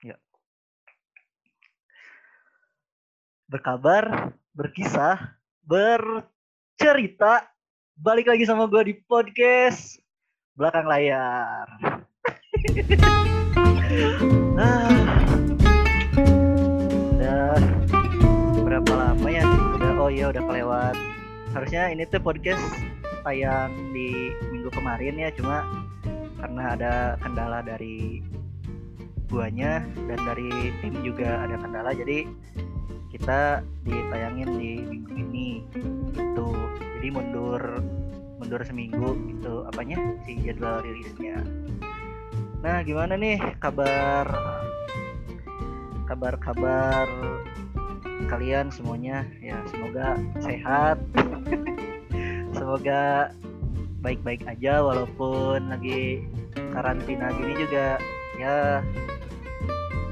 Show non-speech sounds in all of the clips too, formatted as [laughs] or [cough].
Ya. Berkabar, berkisah, bercerita. Balik lagi sama gue di podcast belakang layar. [laughs] ah, udah berapa lama ya? Udah oh iya udah kelewat. Harusnya ini tuh podcast tayang di minggu kemarin ya, cuma karena ada kendala dari guanya dan dari tim juga ada kendala jadi kita ditayangin di minggu ini itu jadi mundur mundur seminggu gitu. Apanya? Si jadwal rilisnya. Nah gimana nih kabar kabar-kabar kalian semuanya? Ya semoga sehat. [laughs] Semoga baik-baik aja walaupun lagi karantina gini juga. Ya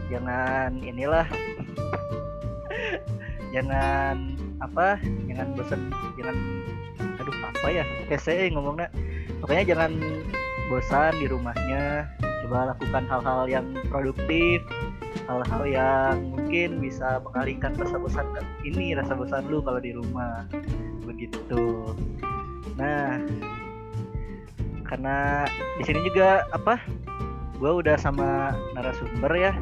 jangan inilah. Jangan apa? Jangan bosan jangan aduh apa ya? Kayak saya ngomongnya. Pokoknya jangan bosan di rumahnya. Coba lakukan hal-hal yang produktif. Hal-hal yang mungkin bisa mengalihkan rasa bosan ini rasa bosan lu kalau di rumah. Begitu. Nah karena di sini juga apa? Gue udah sama narasumber ya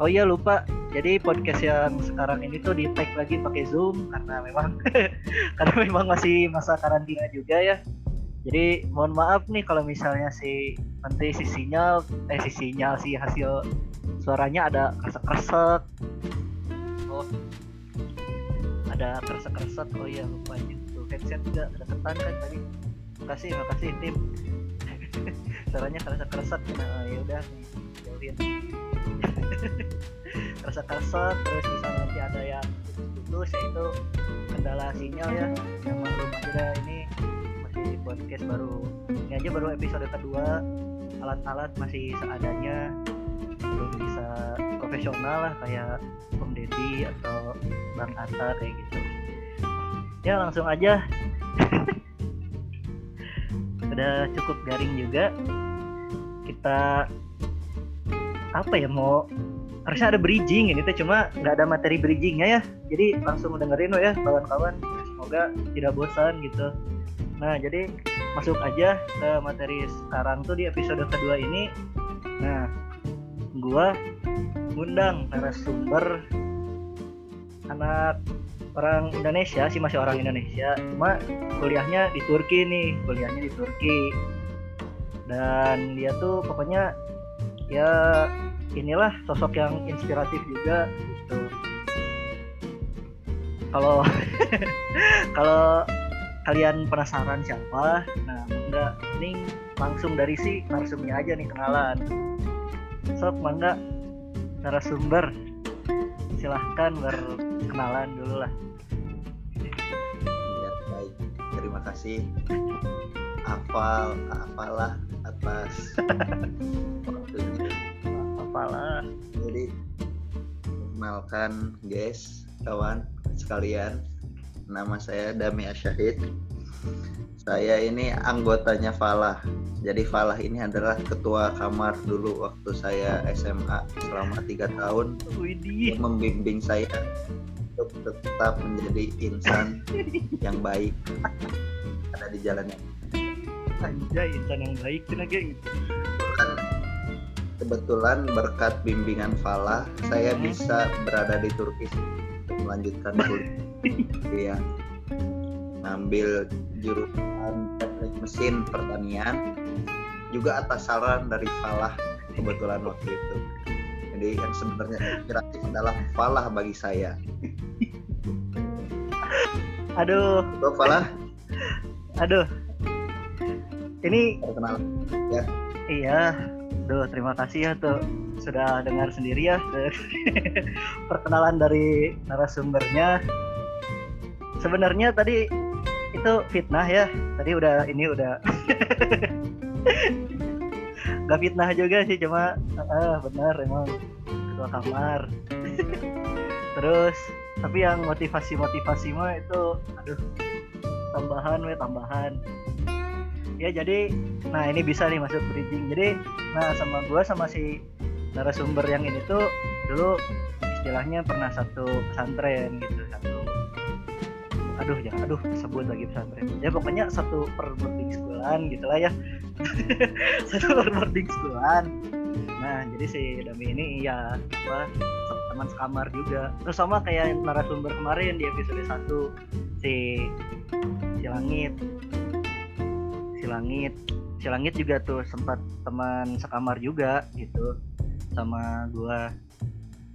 oh iya lupa. Jadi podcast yang sekarang ini tuh di tag lagi pakai zoom karena memang [laughs] karena memang masih masa karantina juga ya. Jadi mohon maaf nih kalau misalnya si nanti si sinyal eh si sinyal si hasil suaranya ada kresek-kresek oh. Ada kresek-kresek oh iya lupa itu headset juga ada ketan kan tadi. Makasih makasih tim. [laughs] Suaranya kresek-kresek nah ya udah jauhin [laughs] kerasa-kerasa terus misalnya nanti ada yang putus ya itu kendala sinyal ya. Yang maklum aja ini masih podcast baru. Ini aja baru episode kedua. Alat-alat masih seadanya. Belum bisa profesional lah kayak Om Deddy atau Bang Atta kayak gitu. Ya langsung aja. [laughs] Udah cukup garing juga. Kita apa ya mau harusnya ada bridging ini tuh cuma nggak ada materi bridgingnya ya. Jadi langsung dengerin lo ya kawan-kawan. Semoga tidak bosan gitu. Nah jadi masuk aja ke materi sekarang tuh di episode kedua ini. Nah gua ngundang narasumber anak orang Indonesia sih masih orang Indonesia. Cuma kuliahnya di Turki nih kuliahnya di Turki. Dan dia tuh pokoknya ya inilah sosok yang inspiratif juga gitu. Kalau [laughs] kalau kalian penasaran siapa nah enggak ini langsung dari si narasumbernya aja nih kenalan. Sok mangga narasumber. Silahkan berkenalan dulu lah. Ya baik. Terima kasih. Hafal apalah atas [laughs] apalah jadi kenalkan guys kawan sekalian. Nama saya Dami Asyahid. Saya ini anggotanya Falah. Jadi Falah ini adalah ketua kamar dulu waktu saya SMA selama tiga tahun. Widih. membimbing saya untuk tetap menjadi insan [laughs] yang baik. Ada di jalan yang anjay insan yang baik gitu kan kebetulan berkat bimbingan Falah saya Hmm. bisa berada di Turki untuk melanjutkan kuliah. Ngambil jurusan teknik mesin pertanian juga atas saran dari Falah kebetulan waktu itu. Jadi yang sebenarnya inspiratif adalah Falah bagi saya. Aduh. Tuh Falah. Aduh. Ini perkenalan Iya, Duh, terima kasih ya tuh sudah dengar sendiri ya [laughs] perkenalan dari narasumbernya. Sebenarnya tadi itu fitnah ya. Tadi udah ini udah [laughs] Gak fitnah juga sih cuma ah, benar emang ketua kamar. [laughs] Terus tapi yang motivasi-motivasi mah itu aduh tambahan we tambahan ya jadi nah ini bisa nih masuk bridging. Jadi nah sama gua sama si narasumber yang ini tuh dulu istilahnya pernah satu pesantren gitu satu aduh jangan aduh sebut lagi pesantren. Ya pokoknya satu per boarding schoolan gitu lah ya. [laughs] Satu per boarding schoolan nah jadi si Dami ini iya apa teman sekamar juga. Terus sama kayak narasumber kemarin di episode 1 si si langit si langit. Si langit juga tuh sempat teman sekamar juga gitu sama gua.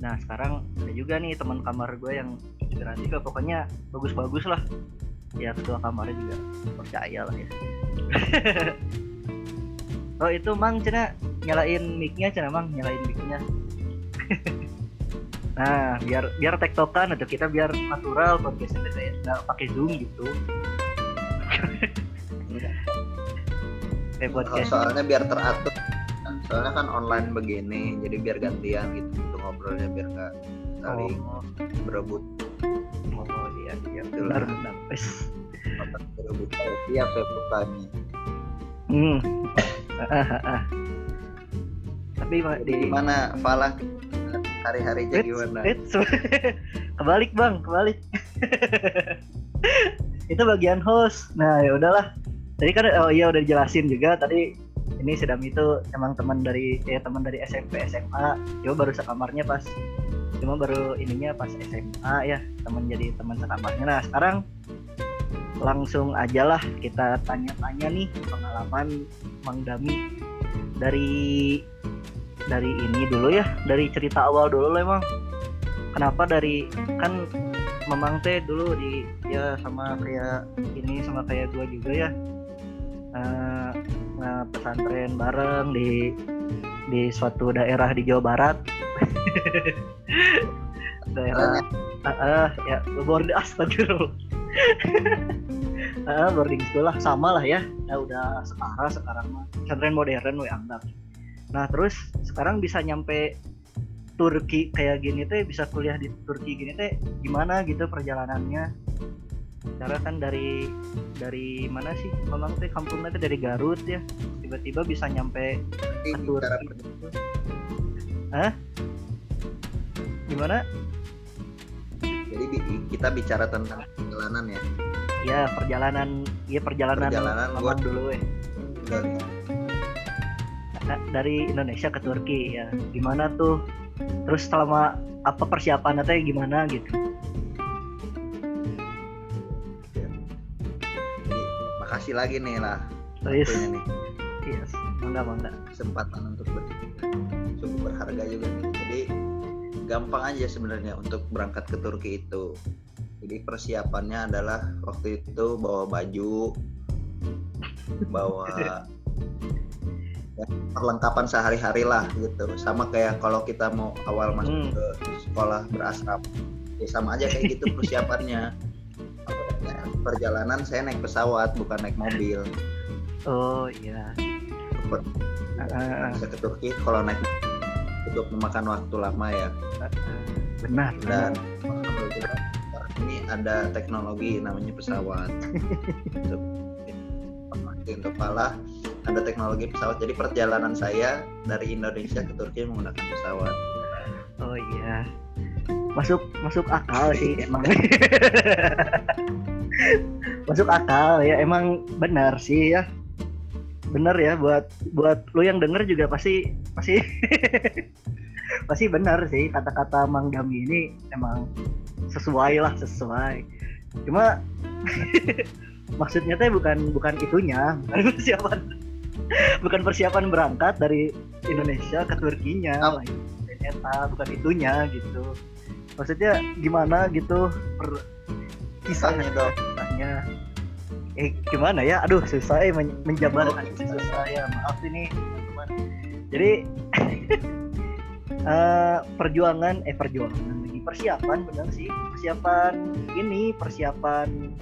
Nah sekarang ada juga nih teman kamar gue yang inspiran juga. Pokoknya bagus-bagus lah. Ya ketua kamarnya juga percaya lah ya. [laughs] Oh itu mang cina nyalain micnya cina mang nyalain micnya. [laughs] Nah biar biar tektokan atau kita biar natural podcastnya nggak pakai zoom gitu kayak podcast soalnya biar teratur soalnya kan online begini jadi biar gantian gitu untuk ngobrolnya biar nggak saling oh, berebut. Oh iya iya. Itulah. benar Wes. berebut saya bukannya hmm. Tapi di gimana Falah hari-harinya Wait, gimana? [laughs] kebalik bang kebalik. [laughs] Itu bagian host. Nah ya udahlah tadi kan oh iya udah dijelasin juga tadi ini sedang itu emang teman dari ya teman dari SMP SMA coba baru sekamarnya pas cuma baru ininya pas SMA ya teman jadi teman sekamarnya. Nah sekarang langsung aja lah kita tanya-tanya nih pengalaman Mang Dami dari dari ini dulu ya dari cerita awal dulu lah emang. Kenapa dari kan memang teh dulu di ya sama kayak ini sama kayak gua juga ya nge- pesantren bareng di di suatu daerah di Jawa Barat. [laughs] Daerah ah ah, ya boarding astagfirullah. Ah, [laughs] boarding school lah sama lah ya. Ya udah setara sekarang mah. Pesantren modern we anggap nah terus sekarang bisa nyampe Turki kayak gini teh bisa kuliah di Turki gini teh gimana gitu perjalanannya cara kan dari dari mana sih? Memang teh kampungnya teh dari Garut ya. Tiba-tiba bisa nyampe Turki Hah? gimana? Jadi kita bicara tentang perjalanan ya? Ya perjalanan. Ya perjalanan, Perjalanan gua- dulu eh. Dari Nah, dari Indonesia ke Turki ya. Gimana tuh? Terus selama apa persiapannya teh gimana gitu makasih lagi nih lah terus waktunya nih. Yes. Mangga mangga kesempatan untuk bercerita sungguh berharga juga nih. Jadi gampang aja sebenarnya untuk berangkat ke Turki itu. Jadi persiapannya adalah waktu itu bawa baju bawa ya, [laughs] perlengkapan sehari-hari lah gitu. Sama kayak kalau kita mau awal masuk Hmm. ke sekolah berasrama. Ya sama aja kayak gitu [laughs] persiapannya perjalanan saya naik pesawat bukan naik mobil. Oh iya. Ah, ah, bisa ke Turki kalau naik cukup memakan waktu lama ya. Ah, ah. benar dan ini ada teknologi namanya pesawat. Untuk untuk Falah ada teknologi pesawat. Jadi perjalanan saya dari Indonesia ke Turki menggunakan pesawat. Oh iya. Masuk masuk akal sih. Emang [laughs] masuk akal ya emang benar sih ya. Benar ya buat buat lu yang denger juga pasti pasti [laughs] pasti benar sih kata-kata Mang Dami ini emang sesuai lah sesuai. Cuma [laughs] maksudnya teh bukan bukan itunya bukan [laughs] persiapan bukan persiapan berangkat dari Indonesia ke Turkinya Oh. ternyata bukan itunya gitu. Maksudnya gimana gitu per kisahnya dong kisahnya eh gimana ya? Aduh susah eh men- menjabarkan. Kisah saya maaf ini teman-teman. Jadi [laughs] eh, perjuangan eh perjuangan lagi. Persiapan benar sih. Persiapan ini persiapan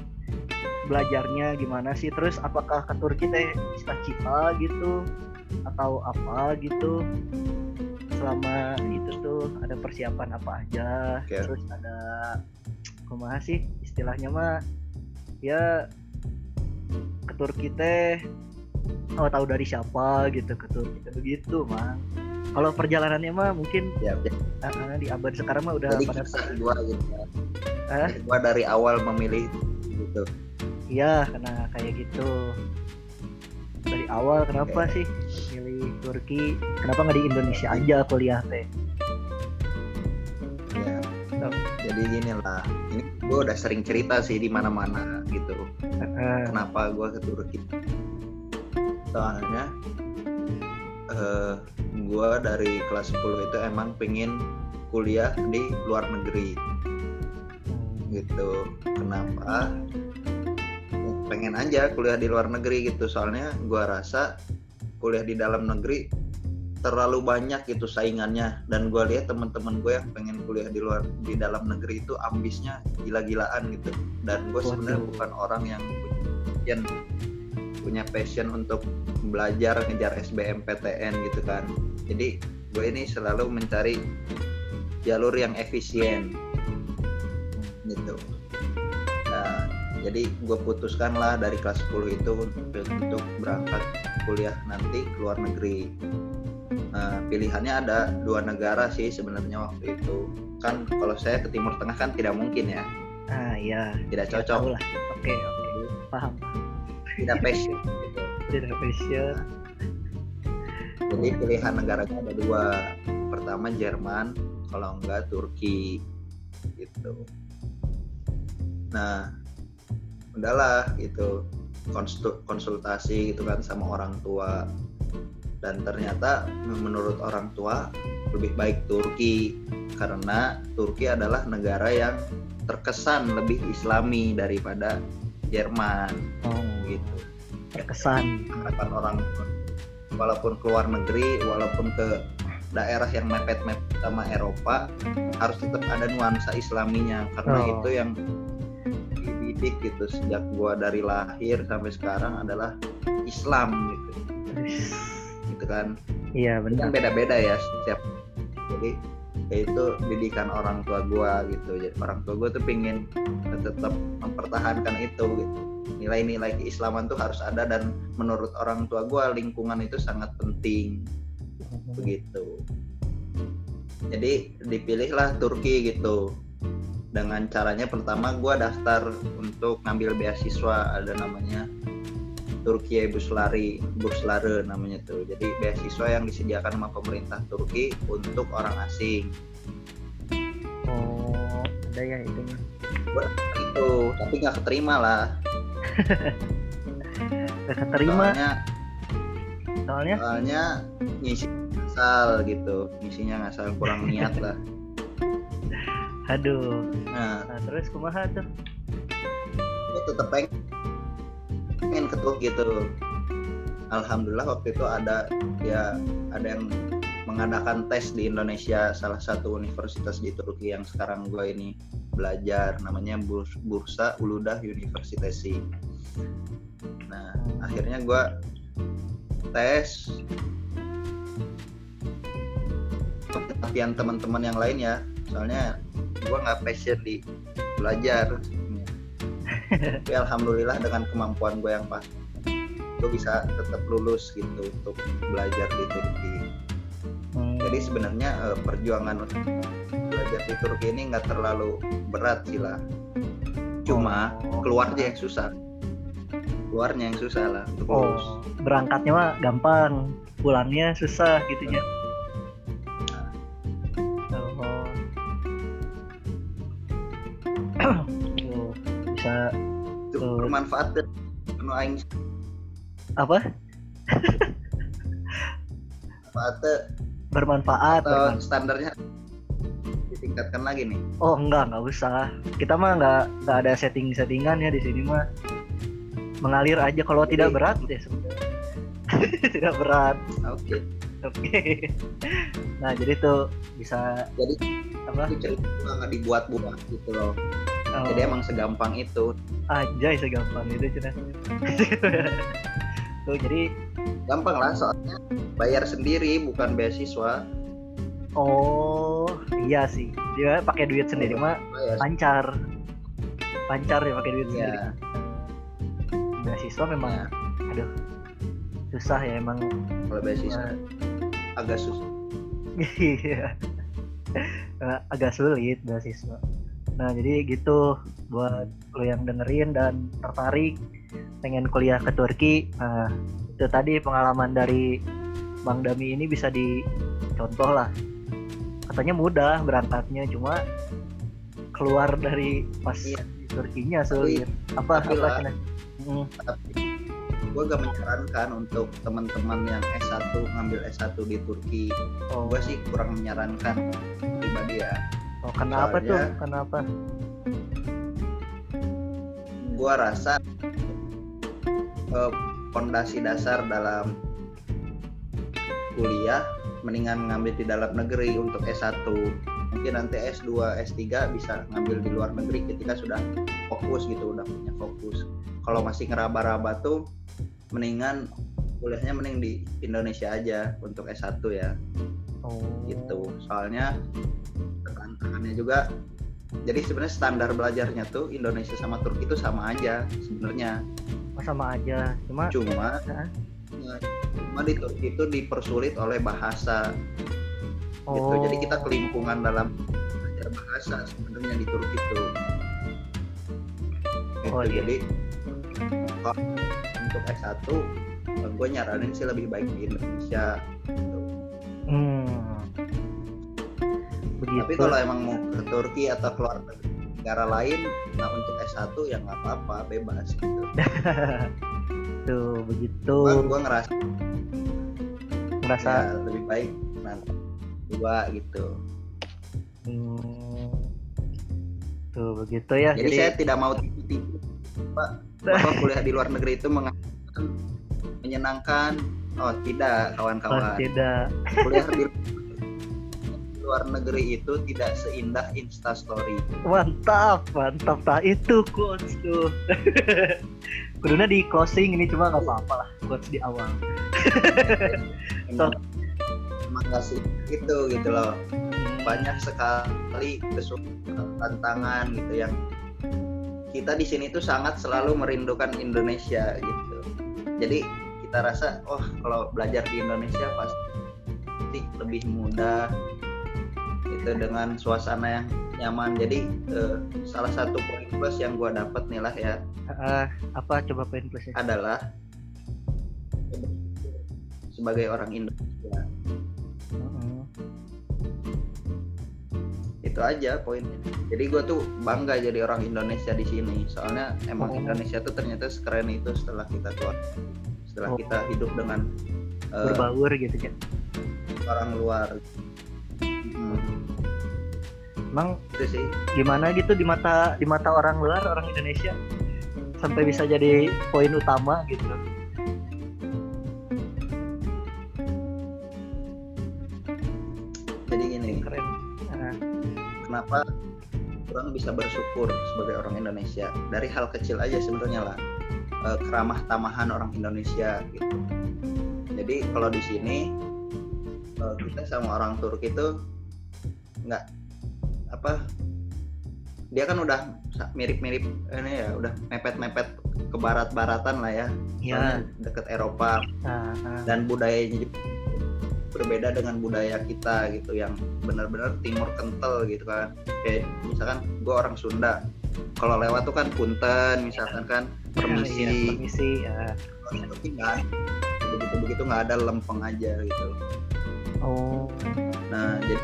belajarnya gimana sih? Terus apakah ke Turki teh cita-cita gitu? Atau apa gitu? Selama itu tuh ada persiapan apa aja? Oke. terus ada kumaha sih istilahnya mah? Ya ke Turki teh oh tahu dari siapa gitu ke Turki teh begitu mang. Kalau perjalanannya mah mungkin ya, ya. uh, di abad sekarang mah udah jadi pada gua gitu kan Hah? gua dari awal memilih gitu. Iya karena kayak gitu. Dari awal kenapa sih milih Turki? Kenapa nggak di Indonesia aja kuliah teh? Ya. Jadi gini lah ini gua udah sering cerita sih di mana-mana gitu. Kenapa gua ke Turki. Soalnya eh gua dari kelas 10 itu emang pengen kuliah di luar negeri. Gitu. Kenapa? Pengen aja kuliah di luar negeri gitu. Soalnya gua rasa kuliah di dalam negeri terlalu banyak gitu saingannya. Dan gua lihat teman-teman gue yang pengen kuliah di luar di dalam negeri itu ambisnya gila-gilaan gitu. Dan gue sebenarnya bukan orang yang punya punya passion untuk belajar ngejar SBMPTN gitu kan. Jadi gue ini selalu mencari jalur yang efisien gitu. Nah jadi gue putuskan lah dari kelas 10 itu untuk berangkat kuliah nanti ke luar negeri nah pilihannya ada dua negara sih sebenarnya waktu itu. Kan kalau saya ke Timur Tengah kan tidak mungkin ya. Ah iya. Tidak Ya, cocok. lah oke oke. Paham tidak passion. Gitu. tidak passion. Jadi pilihan negaranya ada dua. Pertama Jerman kalau enggak Turki. Gitu. Nah udahlah gitu. Konsultasi gitu kan sama orang tua dan ternyata menurut orang tua lebih baik Turki. Karena Turki adalah negara yang terkesan lebih islami daripada Jerman. Oh. Gitu. Terkesan. Harapan orang walaupun keluar negeri walaupun ke daerah yang mepet-mepet sama Eropa harus tetap ada nuansa Islaminya. Karena Oh. itu yang dididik gitu sejak gua dari lahir sampai sekarang adalah Islam gitu. Gitu kan. Iya Ini kan benar beda-beda ya setiap jadi ya itu didikan orang tua gua gitu. Jadi orang tua gua tuh pingin tetap mempertahankan itu gitu. Nilai-nilai keislaman tuh harus ada dan menurut orang tua gua lingkungan itu sangat penting. Begitu. Jadi dipilihlah Turki gitu. Dengan caranya pertama gua daftar untuk ngambil beasiswa ada namanya Turki Buslari Buslare namanya tuh. Jadi beasiswa yang disediakan sama pemerintah Turki untuk orang asing. Oh ada ya itunya. Itu tapi nggak keterima lah. [laughs] Gak keterima? Soalnya soalnya? soalnya ngisi ngasal gitu. Ngisinya ngasal kurang niat lah. [laughs] Aduh. Nah. Nah terus kumaha tuh? Gue tetep pengen pengen ketuk gitu. Alhamdulillah waktu itu ada ya ada yang mengadakan tes di Indonesia salah satu universitas di Turki yang sekarang gue ini belajar namanya Burs- Bursa Uludah University nah akhirnya gue tes. Latihan teman-teman yang lain ya soalnya gue nggak passion di belajar tapi alhamdulillah dengan kemampuan gue yang pas gue bisa tetap lulus gitu untuk belajar di Turki. Hmm, jadi sebenarnya eh, perjuangan belajar di Turki ini nggak terlalu berat sih lah. Cuma Oh. keluarnya yang susah. Keluarnya yang susah lah untuk lulus. oh berangkatnya mah gampang pulangnya susah gitu ya. oh Dan penuh aing. Apa? Manfaatnya bermanfaat atau bermanfaat. standarnya ditingkatkan lagi nih? Oh enggak nggak usah. Kita mah nggak nggak ada setting settingan ya di sini mah. Mengalir aja. Kalau Jadi- tidak berat ya sebenarnya [laughs] tidak berat. Oke. Oke. Nah jadi tuh bisa jadi apa itu cerita nggak dibuat-buat gitu loh oh, jadi emang segampang itu. Aja segampang itu cina. [laughs] Tuh jadi gampang lah soalnya bayar sendiri bukan beasiswa. Oh iya sih. Dia pakai duit sendiri mah bayar. lancar. Lancar ya pakai duit sendiri. Ya, beasiswa memang ya. aduh susah ya emang. Kalau beasiswa eh, agak susah [laughs] Iya. Nah, agak sulit beasiswa. Nah, jadi gitu buat lo yang dengerin dan tertarik pengen kuliah ke Turki. Nah, itu tadi pengalaman dari Bang Dami ini bisa dicontoh lah. Katanya mudah berangkatnya, cuma keluar dari pas Iya. di Turkinya sulit. Apa tapi apa lah. Hmm, tapi gue gak menyarankan untuk teman-teman yang S1 ngambil S1 di Turki oh, gue sih kurang menyarankan pribadi ya oh, kenapa tuh? soalnya- Kenapa? gue rasa eh, fondasi dasar dalam kuliah mendingan ngambil di dalam negeri untuk S1 mungkin nanti S2 S3 bisa ngambil di luar negeri ketika sudah fokus gitu udah punya fokus. Kalau masih ngeraba-raba tuh mendingan kuliahnya mending di Indonesia aja untuk S1 ya. Oh, gitu. Soalnya tantangannya juga jadi sebenarnya standar belajarnya tuh Indonesia sama Turki itu sama aja sebenarnya oh, sama aja. Cuma cuma Hah? cuma di Turki itu dipersulit oleh bahasa oh, gitu jadi kita kelimpungan dalam belajar bahasa sebenarnya di Turki itu gitu. Oh, iya. jadi kalau untuk S1 gue nyaranin sih lebih baik di Indonesia gitu. Hmm. Begitu. tapi kalau emang mau ke Turki atau keluar negara lain nah untuk S1 ya nggak apa-apa bebas gitu. [laughs] Tuh begitu. Gua, gua ngerasa merasa ya, lebih baik nanti dua gitu. Hmm, tuh begitu ya. Jadi, saya tidak mau tipu-tipu pak. Bahwa [laughs] kuliah di luar negeri itu menyenangkan. Oh tidak oh, kawan-kawan tidak. Kuliah di [laughs] luar negeri itu tidak seindah instastory. Mantap mantap. Tak itu quotes tuh. [laughs] Kuduna di closing ini cuma nggak apa-apa lah quotes di awal. Emang, emang nggak sih itu gitu loh. Banyak sekali kesulitan tantangan gitu yang kita di sini tuh sangat selalu merindukan Indonesia gitu. Jadi kita rasa oh kalau belajar di Indonesia pasti lebih mudah itu dengan suasana yang nyaman. Jadi eh, salah satu poin plus yang gua dapat nih lah ya. Ah, apa coba poin plusnya? Adalah sebagai orang Indonesia. Itu aja poinnya jadi gue tuh bangga jadi orang Indonesia di sini. Soalnya emang Oh. Indonesia tuh ternyata sekeren itu setelah kita keluar setelah Oh. kita hidup dengan eh, berbaur gitu kan orang luar Hmm, emang itu sih. gimana gitu di mata di mata orang luar orang Indonesia sampai bisa jadi poin utama gitu? Jadi gini. Keren. Ah, kenapa orang bisa bersyukur sebagai orang Indonesia? Dari hal kecil aja sebenarnya lah. Eh, keramah tamahan orang Indonesia gitu. Jadi kalau di sini eh, kita sama orang Turki itu nggak apa dia kan udah mirip-mirip ini ya udah mepet-mepet ke barat-baratan lah ya. Ya deket Eropa. Ah, ah. dan budayanya berbeda dengan budaya kita gitu yang benar-benar timur kental gitu kan. Kayak misalkan gue orang Sunda. Kalau lewat tuh kan punten misalkan kan Iya, permisi. permisi ya. Kalau Turki nggak begitu begitu nggak ada lempeng aja gitu. Oh. Nah jadi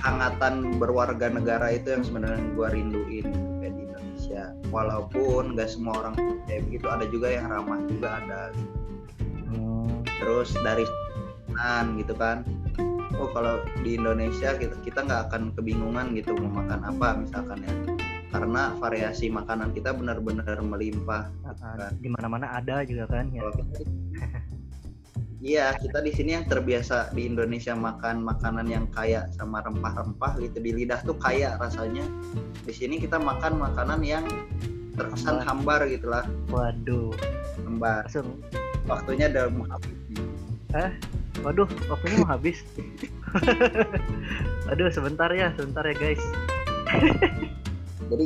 hangatan berwarga negara itu yang sebenarnya gue rinduin kayak di Indonesia. Walaupun nggak semua orang kayak begitu ada juga yang ramah juga ada. Terus dari makanan gitu kan. Oh kalau di Indonesia kita kita nggak akan kebingungan gitu mau makan apa misalkan ya. Karena variasi makanan kita benar-benar melimpah ah, gitu kan. di mana-mana ada juga kan ya. Kalau kita Iya, kita di sini yang terbiasa di Indonesia makan makanan yang kaya sama rempah-rempah gitu. Di lidah tuh kaya rasanya. Di sini kita makan makanan yang terkesan hambar. gitulah, waduh. Hambar. langsung Waktunya udah mau habis. Nih. waduh waktunya mau habis? [laughs] Aduh sebentar ya sebentar ya guys. Jadi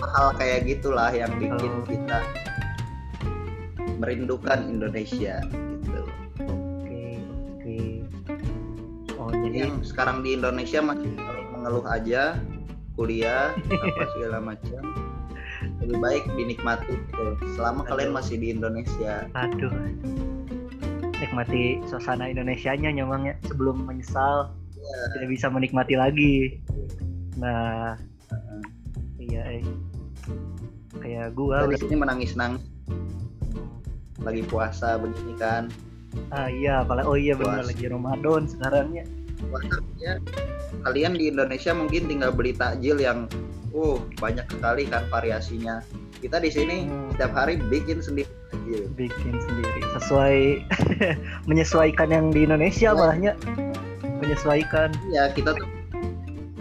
hal kayak gitulah yang bikin Oh. kita merindukan Indonesia oh jadi yang sekarang di Indonesia masih mengeluh aja kuliah apa segala macam. Lebih baik dinikmati gitu. selama kalian masih di Indonesia. Aduh. Nikmati suasana Indonesianya nyomangnya sebelum menyesal tidak bisa menikmati lagi. Nah iya eh. kayak gua di sini menangis nangis lagi puasa begini kan. Ah iya apalagi oh iya benar lagi Ramadan sekarangnya puasanya kalian di Indonesia mungkin tinggal beli takjil yang uh banyak sekali kan variasinya. Kita di sini Hmm. setiap hari bikin sendiri takjil. Bikin sendiri sesuai [laughs] menyesuaikan yang di Indonesia Iya. malahnya. Menyesuaikan. Ya kita tuh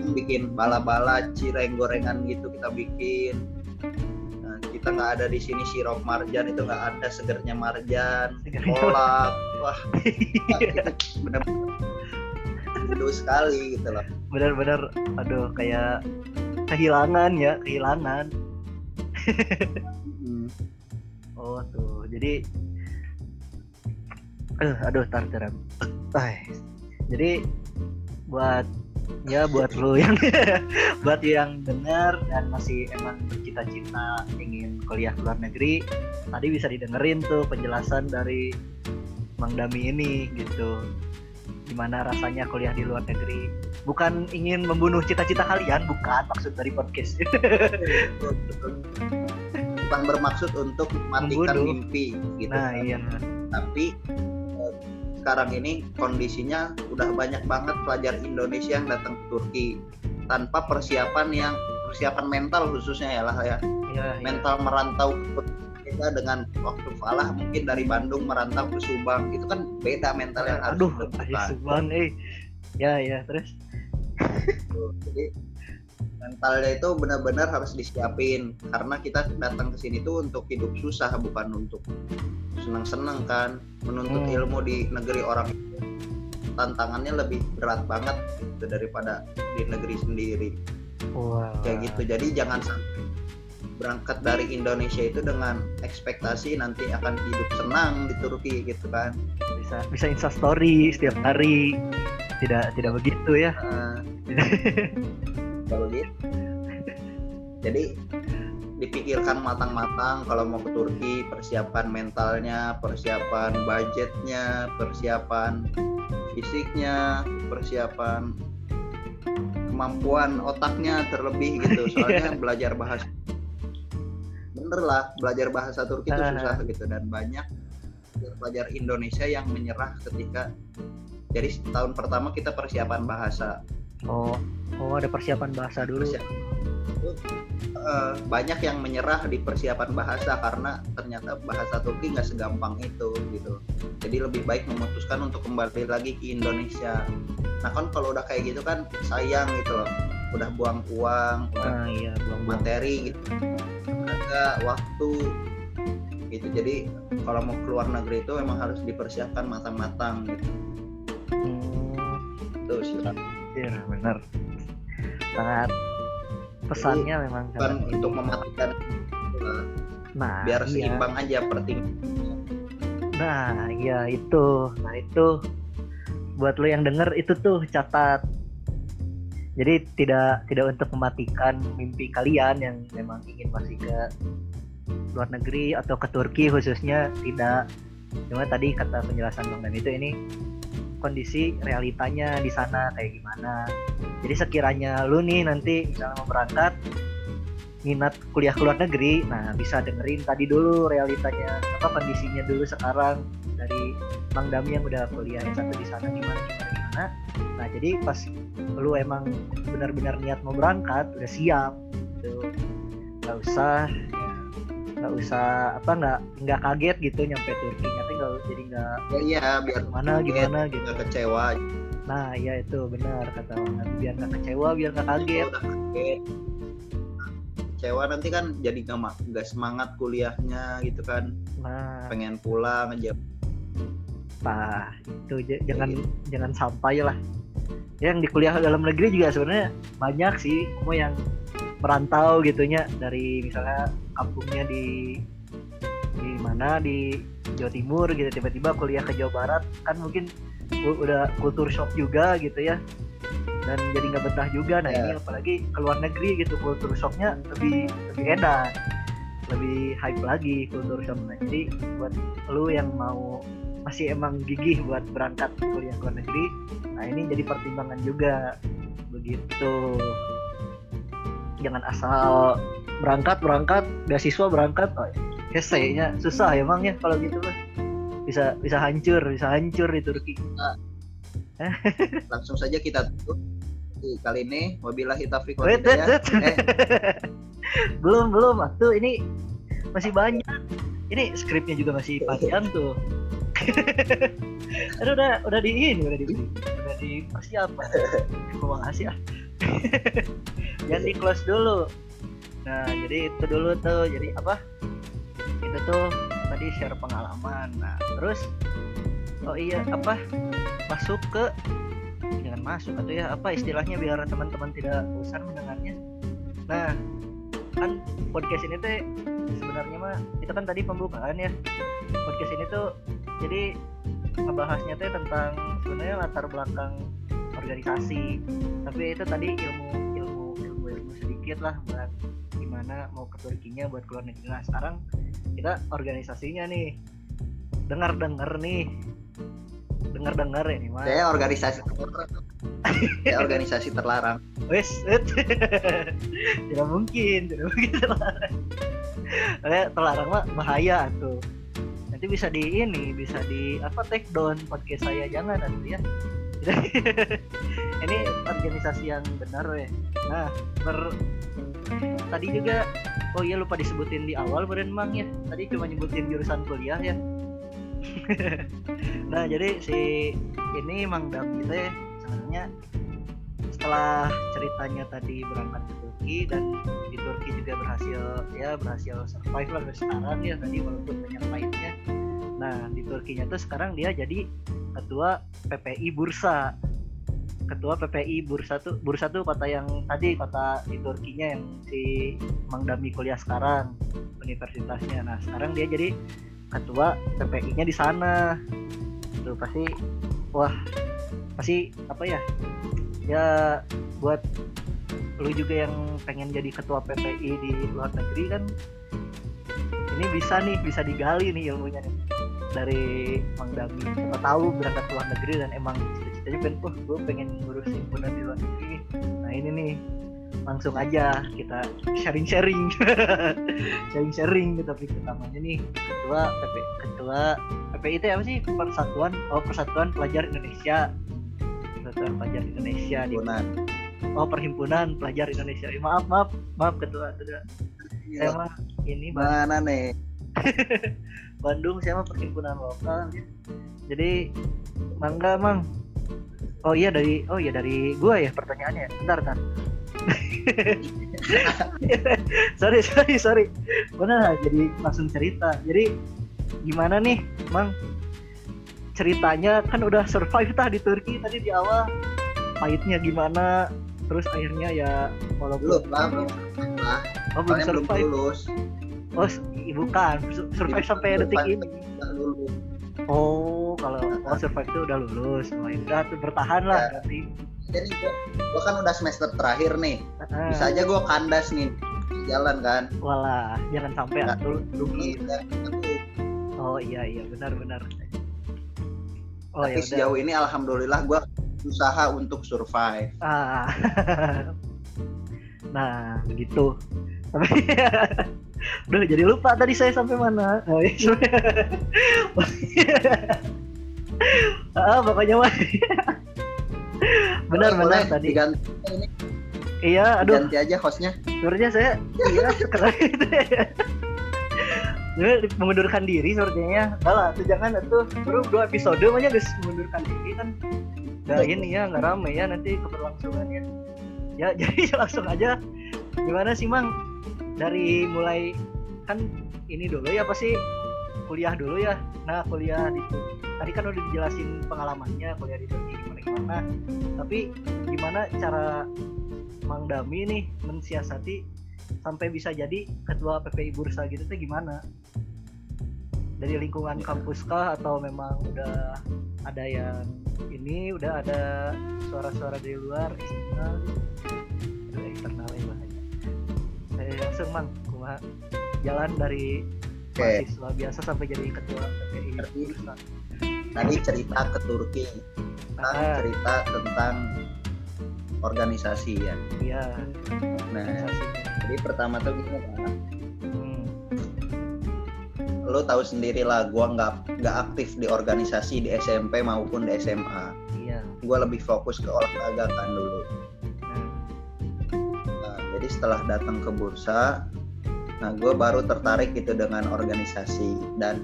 bikin bala-bala cireng gorengan gitu kita bikin. Nah, kita nggak ada di sini sirup marjan itu nggak ada segernya marjan kolak. wah [laughs] itu bener-bener Aduh sekali gitu loh. Benar-benar aduh kayak kehilangan ya kehilangan. Hmm. oh tuh. Jadi aduh aduh tar jadi buat ya buat lu yang [laughs] buat yang dengar dan masih emang bercita-cita ingin kuliah ke luar negeri tadi bisa didengerin tuh penjelasan dari Mang Dami ini gitu gimana rasanya kuliah di luar negeri bukan ingin membunuh cita-cita kalian bukan maksud dari podcast [laughs] bukan bermaksud untuk mematikan Membunuh. mimpi gitu nah kan. iya tapi eh, sekarang ini kondisinya udah banyak banget pelajar Indonesia yang datang ke Turki tanpa persiapan yang persiapan mental khususnya ya lah ya iya iya. mental merantau ke Beda dengan waktu Falah mungkin dari Bandung merantau ke Subang. Itu kan beda mental yang harus aduh subang eh. Ya ya terus? Jadi mentalnya itu benar-benar harus disiapin. Karena kita datang ke sini tuh untuk hidup susah bukan untuk senang-senang kan? Menuntut Hmm. ilmu di negeri orang tantangannya lebih berat banget gitu daripada di negeri sendiri. Wah. Kayak gitu. Jadi jangan sampai berangkat dari Indonesia itu dengan ekspektasi nanti akan hidup senang di Turki gitu kan. Bisa bisa insta story setiap hari. Tidak tidak begitu ya. Eh, kalau gitu jadi dipikirkan matang-matang kalau mau ke Turki persiapan mentalnya persiapan budgetnya persiapan fisiknya persiapan kemampuan otaknya terlebih gitu. Soalnya [laughs] belajar bahasa bener lah belajar bahasa Turki itu Ah. susah gitu. Dan banyak pelajar Indonesia yang menyerah ketika jadi tahun pertama kita persiapan bahasa. Oh oh ada persiapan bahasa dulu. Persiapan itu, eh, banyak yang menyerah di persiapan bahasa karena ternyata bahasa Turki nggak segampang itu gitu. Jadi lebih baik memutuskan untuk kembali lagi ke Indonesia. Nah kan kalau udah kayak gitu kan sayang gitu. Loh udah buang uang nah iya buang materi gitu tenaga waktu gitu jadi kalau mau keluar negeri itu emang harus dipersiapkan matang-matang gitu hmm, itu sih iya benar sangat pesannya memang bukan sangat untuk mematikan nah biar iya. seimbang aja perting Nah, iya itu. Nah, itu buat lo yang denger itu tuh catat. Jadi tidak tidak untuk mematikan mimpi kalian yang memang ingin masih ke luar negeri atau ke Turki khususnya tidak. Cuma tadi kata penjelasan Bang Dan itu ini kondisi realitanya di sana kayak gimana. Jadi sekiranya lu nih nanti misalnya mau berangkat minat kuliah ke luar negeri, nah bisa dengerin tadi dulu realitanya apa kondisinya dulu sekarang dari Bang Dami yang udah kuliah yang satu di sana gimana gimana gimana. Nah jadi pas lu emang benar-benar niat mau berangkat udah siap gitu, nggak usah nggak usah apa nggak nggak kaget gitu nyampe Turki. Nanti nggak jadi nggak ya iya biar gimana gimana gitu. nggak kecewa. Nah iya itu benar kata Dami biar nggak kecewa biar nggak kaget. Kalau udah kaget kecewa nanti kan jadi nggak nggak semangat kuliahnya gitu kan. Nah. Pengen pulang aja Nah, itu? Jangan jangan sampai lah. Yang di kuliah dalam negeri juga sebenarnya banyak sih, mau yang merantau gitunya dari misalnya kampungnya di di mana? Di Jawa Timur gitu. Tiba-tiba kuliah ke Jawa Barat. Kan mungkin udah kultur shock juga gitu ya. Dan jadi nggak betah juga. Nah Ya. ini apalagi ke luar negeri gitu kultur shocknya lebih lebih edan lebih hype lagi kultur shocknya. Jadi buat lu yang mau masih emang gigih buat berangkat kuliah ke luar negeri. Nah ini jadi pertimbangan juga. Begitu. Jangan asal berangkat berangkat beasiswa berangkat. Oh, ya kayaknya susah emang ya kalau gitu mah bisa bisa hancur bisa hancur di Turki. Langsung saja kita tutup kali ini. Wabillahi taufiq Wait, wait. Eh. belum belum. Tuh ini masih banyak. Ini skripnya juga masih panjang tuh [laughs] Aduh, udah udah di ini udah di udah di persiapan mau ngasih ah. [laughs] Jangan di close dulu. Nah jadi itu dulu tuh. Jadi apa? Itu tuh tadi share pengalaman. Nah terus oh iya apa? Masuk ke jangan masuk atau ya apa istilahnya biar teman-teman tidak bosan mendengarnya. Nah kan podcast ini teh sebenarnya mah itu kan tadi pembukaan ya. Podcast ini tuh jadi ngebahasnya teh tentang sebenarnya latar belakang organisasi. Tapi itu tadi ilmu ilmu ilmu ilmu sedikit lah buat gimana mau ke Turkinya buat keluar negeri. Nah sekarang kita organisasinya nih. Dengar dengar nih dengar dengar ya nih mas. Saya organisasi terlarang. Saya organisasi terlarang. Wes [laughs] tidak mungkin tidak mungkin terlarang. Eh, terlarang mah bahaya tuh. Nanti bisa di ini bisa di apa take down podcast saya. Jangan nanti ya. [laughs] Ini organisasi yang benar weh. Nah ber tadi juga oh iya lupa disebutin di awal beren mang ya. Tadi cuma nyebutin jurusan kuliah ya [laughs] nah jadi si ini mang gitu ya sebenarnya setelah ceritanya tadi berangkat ke Turki dan di Turki juga berhasil ya berhasil survive lah sekarang ya tadi walaupun banyak pahitnya nah di Turkinya tuh sekarang dia jadi ketua PPI Bursa. Ketua PPI Bursa tuh Bursa tuh kota yang tadi kota di Turkinya yang si Mang Dami kuliah sekarang universitasnya. Nah sekarang dia jadi ketua PPI-nya di sana. Itu pasti wah pasti apa ya? Ya buat lu juga yang pengen jadi ketua PPI di luar negeri kan ini bisa nih bisa digali nih ilmunya nih. Dari Mang Dami siapa tahu berangkat ke luar negeri dan emang cita-citanya pengen oh gue pengen ngurus himpunan di luar negeri. Nah ini nih langsung aja kita sharing-sharing. [laughs] Sharing-sharing ke topik utamanya nih. Ketua PP ketua PPI itu apa sih? Persatuan oh persatuan pelajar Indonesia. Persatuan pelajar Indonesia di himpunan oh perhimpunan pelajar Indonesia. Eh, maaf maaf maaf ketua tidak saya mah ini Bang- mana nih? [laughs] Bandung saya mah perhimpunan lokal. Ya. jadi mangga mang. Oh iya dari oh iya dari gua ya pertanyaannya. Bentar kan [laughs] sorry sorry sorry. Benar jadi langsung cerita. Jadi gimana nih mang? Ceritanya kan udah survive tah di Turki tadi di awal. Pahitnya gimana? Terus akhirnya ya walaupun belum lah belum lah oh belum soalnya belum survive. lulus. Oh bukan. Sur- survive sampai detik ini. Oh, kalau oh, survive itu udah lulus. Oh, ya udah bertahan lah Ya. Jadi gua, gua kan udah semester terakhir nih Ah, bisa aja gua kandas nih di jalan kan Walah, jangan sampai Nggak. aku- Oh iya iya benar benar. Oh tapi ya udah. sejauh ini alhamdulillah gua usaha untuk survive Ah. [laughs] nah, begitu. Tapi [laughs] Udah jadi lupa tadi saya sampai mana. Oh, iya. [laughs] ah, pokoknya mah. Benar Boleh, benar tadi. diganti. Ini Iya, aduh. ganti aja hostnya. Sebenarnya saya iya [laughs] sekarang itu ya. Mengundurkan diri sepertinya. Enggak lah itu jangan itu baru dua episode makanya guys mengundurkan diri kan. Nggak ini ya nggak rame ya nanti keberlangsungannya ya. [laughs] Jadi langsung aja. Gimana sih mang? Dari mulai kan ini dulu ya pasti kuliah dulu ya. Nah kuliah di tadi kan udah dijelasin pengalamannya kuliah di Turki gimana gimana. Tapi gimana cara Mang Dami nih mensiasati sampai bisa jadi ketua PPI Bursa gitu tuh gimana? dari lingkungan Iya. kampus kah? Atau memang udah ada yang ini udah ada suara-suara dari luar eksternal? Aduh, eksternal ya bahasanya saya langsung mang jalan dari Oke. mahasiswa biasa sampai jadi ketua PPI. Tadi cerita ke Turki, sekarang Ah, cerita tentang organisasi ya. iya Nah, organisasinya. jadi pertama tuh gini kan, Hmm, lo tahu sendiri lah, gua nggak nggak aktif di organisasi di SMP maupun di SMA. iya Gua lebih fokus ke olahraga kan dulu. nah, Nah, jadi setelah datang ke bursa, nah gue baru tertarik gitu dengan organisasi dan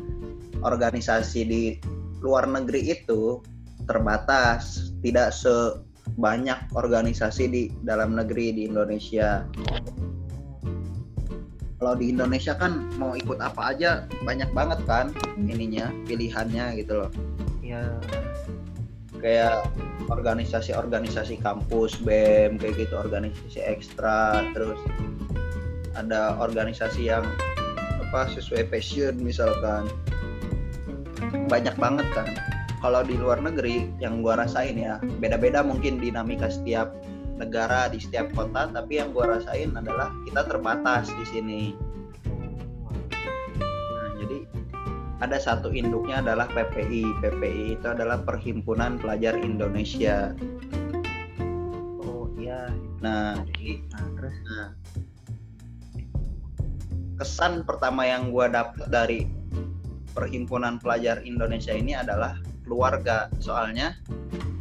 organisasi di luar negeri itu terbatas, tidak sebanyak organisasi di dalam negeri di Indonesia. Kalau di Indonesia kan mau ikut apa aja banyak banget kan ininya pilihannya gitu loh. iya Kayak organisasi-organisasi kampus BEM kayak gitu organisasi ekstra terus ada organisasi yang apa sesuai passion misalkan. Banyak banget kan. Kalau di luar negeri yang gua rasain ya beda-beda mungkin dinamika setiap negara di setiap kota tapi yang gua rasain adalah kita terbatas di sini. Nah, jadi ada satu induknya adalah PPI. PPI itu adalah Perhimpunan Pelajar Indonesia. oh iya. Nah, nah terus? nah, kesan pertama yang gua dapat dari Perhimpunan Pelajar Indonesia ini adalah keluarga. Soalnya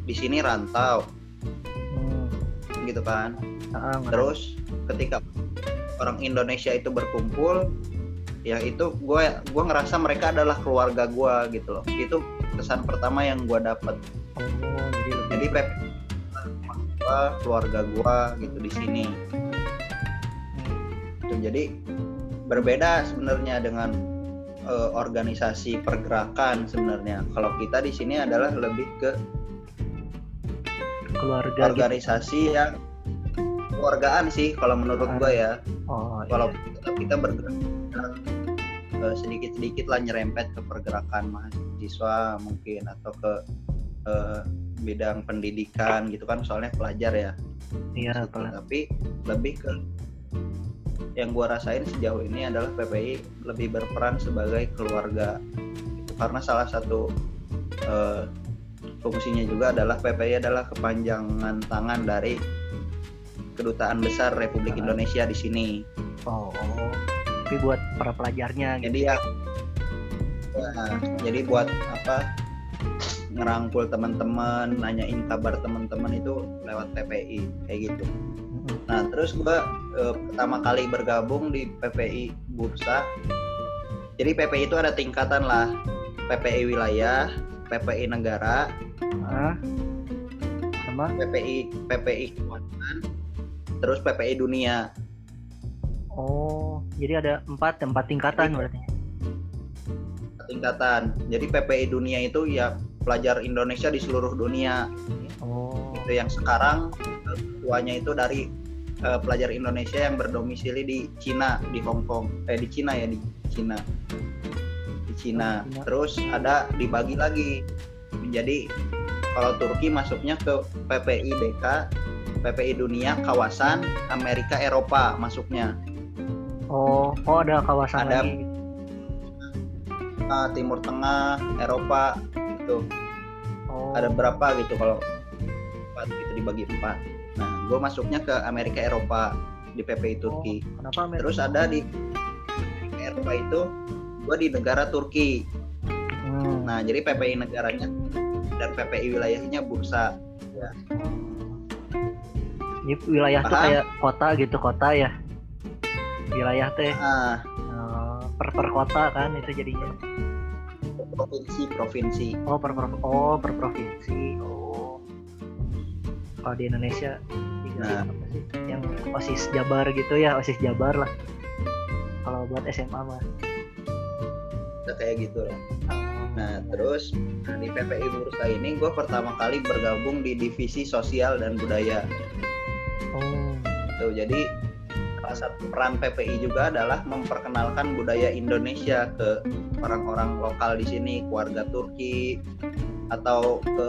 di sini rantau, hmm, gitu kan. ah, ngerti. Terus ketika orang Indonesia itu berkumpul, ya itu gue gua ngerasa mereka adalah keluarga gua gitu loh. Itu kesan pertama yang gua dapat. oh jadi Pep keluarga gua gitu di sini. hmm, jadi berbeda sebenarnya dengan eh, organisasi pergerakan sebenarnya. Kalau kita di sini adalah lebih ke keluarga gitu. organisasi yang keluargaan sih kalau menurut gua ya. oh kalau iya. kita, kita bergerak eh, sedikit-sedikit lah nyerempet ke pergerakan mahasiswa mungkin atau ke eh, bidang pendidikan gitu kan soalnya pelajar ya iya Gitu. tapi lebih ke yang gua rasain sejauh ini adalah PPI lebih berperan sebagai keluarga karena salah satu eh, fungsinya juga adalah PPI adalah kepanjangan tangan dari kedutaan besar Republik. Indonesia di sini oh, tapi buat para pelajarnya gitu jadi ya, ya, jadi buat apa ngerangkul teman-teman nanyain kabar teman-teman itu lewat PPI kayak gitu. Nah terus gua eh, pertama kali bergabung di PPI Bursa. Jadi PPI itu ada tingkatan lah. PPI wilayah PPI negara. Ah sama? PPI PPI kekuatan terus PPI dunia. Oh jadi ada empat empat tingkatan Jadi- berarti. Tingkatan. Jadi PPI dunia itu ya pelajar Indonesia di seluruh dunia. Oh. Itu yang sekarang ketuanya itu dari eh, pelajar Indonesia yang berdomisili di Cina di Hong Kong. Eh di Cina ya di Cina. Di Cina. Oh, terus ada dibagi lagi. Menjadi kalau Turki masuknya ke PPI DK PPI dunia kawasan Amerika Eropa masuknya. Oh oh ada kawasan Ada- lagi. Nah, Timur Tengah Eropa itu oh. Ada berapa gitu kalau empat gitu dibagi empat nah gue masuknya ke Amerika Eropa di PPI Turki Oh, kenapa Amerika? terus ada di Eropa itu gue di negara Turki. Hmm. nah jadi PPI negaranya dan PPI wilayahnya bursa. Jadi wilayah tuh Paham? kayak kota gitu kota ya? Wilayah teh. Ah. Eh, per per kota kan itu jadinya? Provinsi provinsi. Oh per, per oh per provinsi. Oh kalau di Indonesia tiga Nah. apa sih yang osis Jabar gitu ya osis Jabar lah. Kalau buat SMA mah. Udah kayak gitu lah nah terus nah, di PPI bursa ini gue pertama kali bergabung di divisi sosial dan budaya. Oh. Tuh, jadi salah satu peran PPI juga adalah memperkenalkan budaya Indonesia ke orang-orang lokal di sini, keluarga Turki atau ke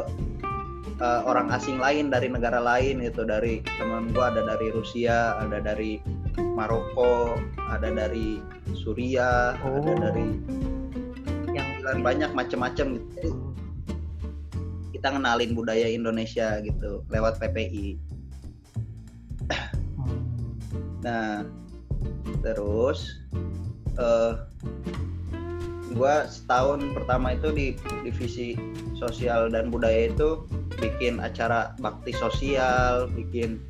uh, orang asing lain dari negara lain itu dari teman gua ada dari Rusia, ada dari Maroko, ada dari Suriah, oh. ada dari yang banyak macam-macam gitu. Kita ngenalin budaya Indonesia gitu lewat PPI. Hmm. Nah, terus uh, gua setahun pertama itu di divisi sosial dan budaya itu bikin acara bakti sosial, bikin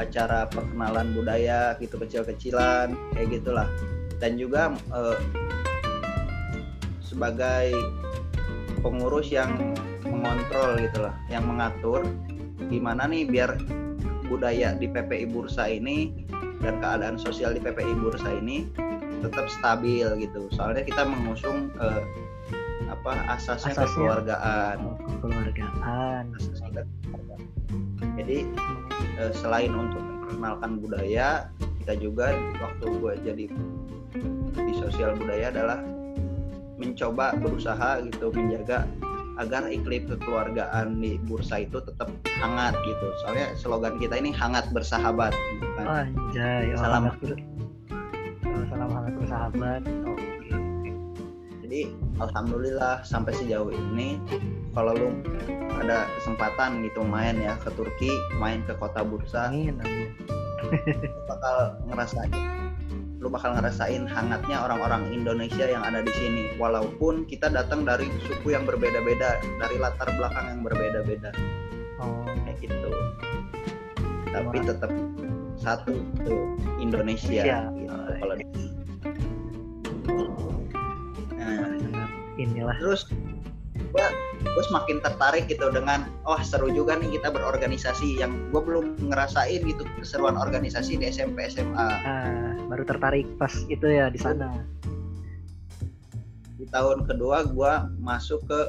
acara perkenalan budaya gitu kecil-kecilan kayak gitulah. Dan juga eh, sebagai pengurus yang mengontrol gitulah yang mengatur gimana nih biar budaya di PPI Bursa ini dan keadaan sosial di PPI Bursa ini tetap stabil gitu. Soalnya kita mengusung eh, apa asasnya, asasnya. kekeluargaan. Kekeluargaan. Jadi eh, selain untuk memperkenalkan budaya kita juga waktu gue jadi di sosial budaya adalah mencoba berusaha gitu menjaga agar iklim kekeluargaan di bursa itu tetap hangat gitu. Soalnya slogan kita ini hangat bersahabat. Gitu kan. Anjay, oh, salam bersahabat oh, jadi alhamdulillah sampai sejauh ini kalau lu ada kesempatan gitu main ya ke Turki main ke kota Bursa amin, amin. bakal ngerasain lu bakal ngerasain hangatnya orang-orang Indonesia yang ada di sini. Walaupun kita datang dari suku yang berbeda-beda dari latar belakang yang berbeda-beda. Oh. kayak gitu. Tapi tetap satu tuh Indonesia. Ya. gitu, kalau nah, inilah. terus gua gue semakin tertarik gitu dengan oh seru juga nih kita berorganisasi yang gue belum ngerasain gitu keseruan organisasi di SMP SMA ah, baru tertarik pas itu ya di sana. Di tahun kedua gue masuk ke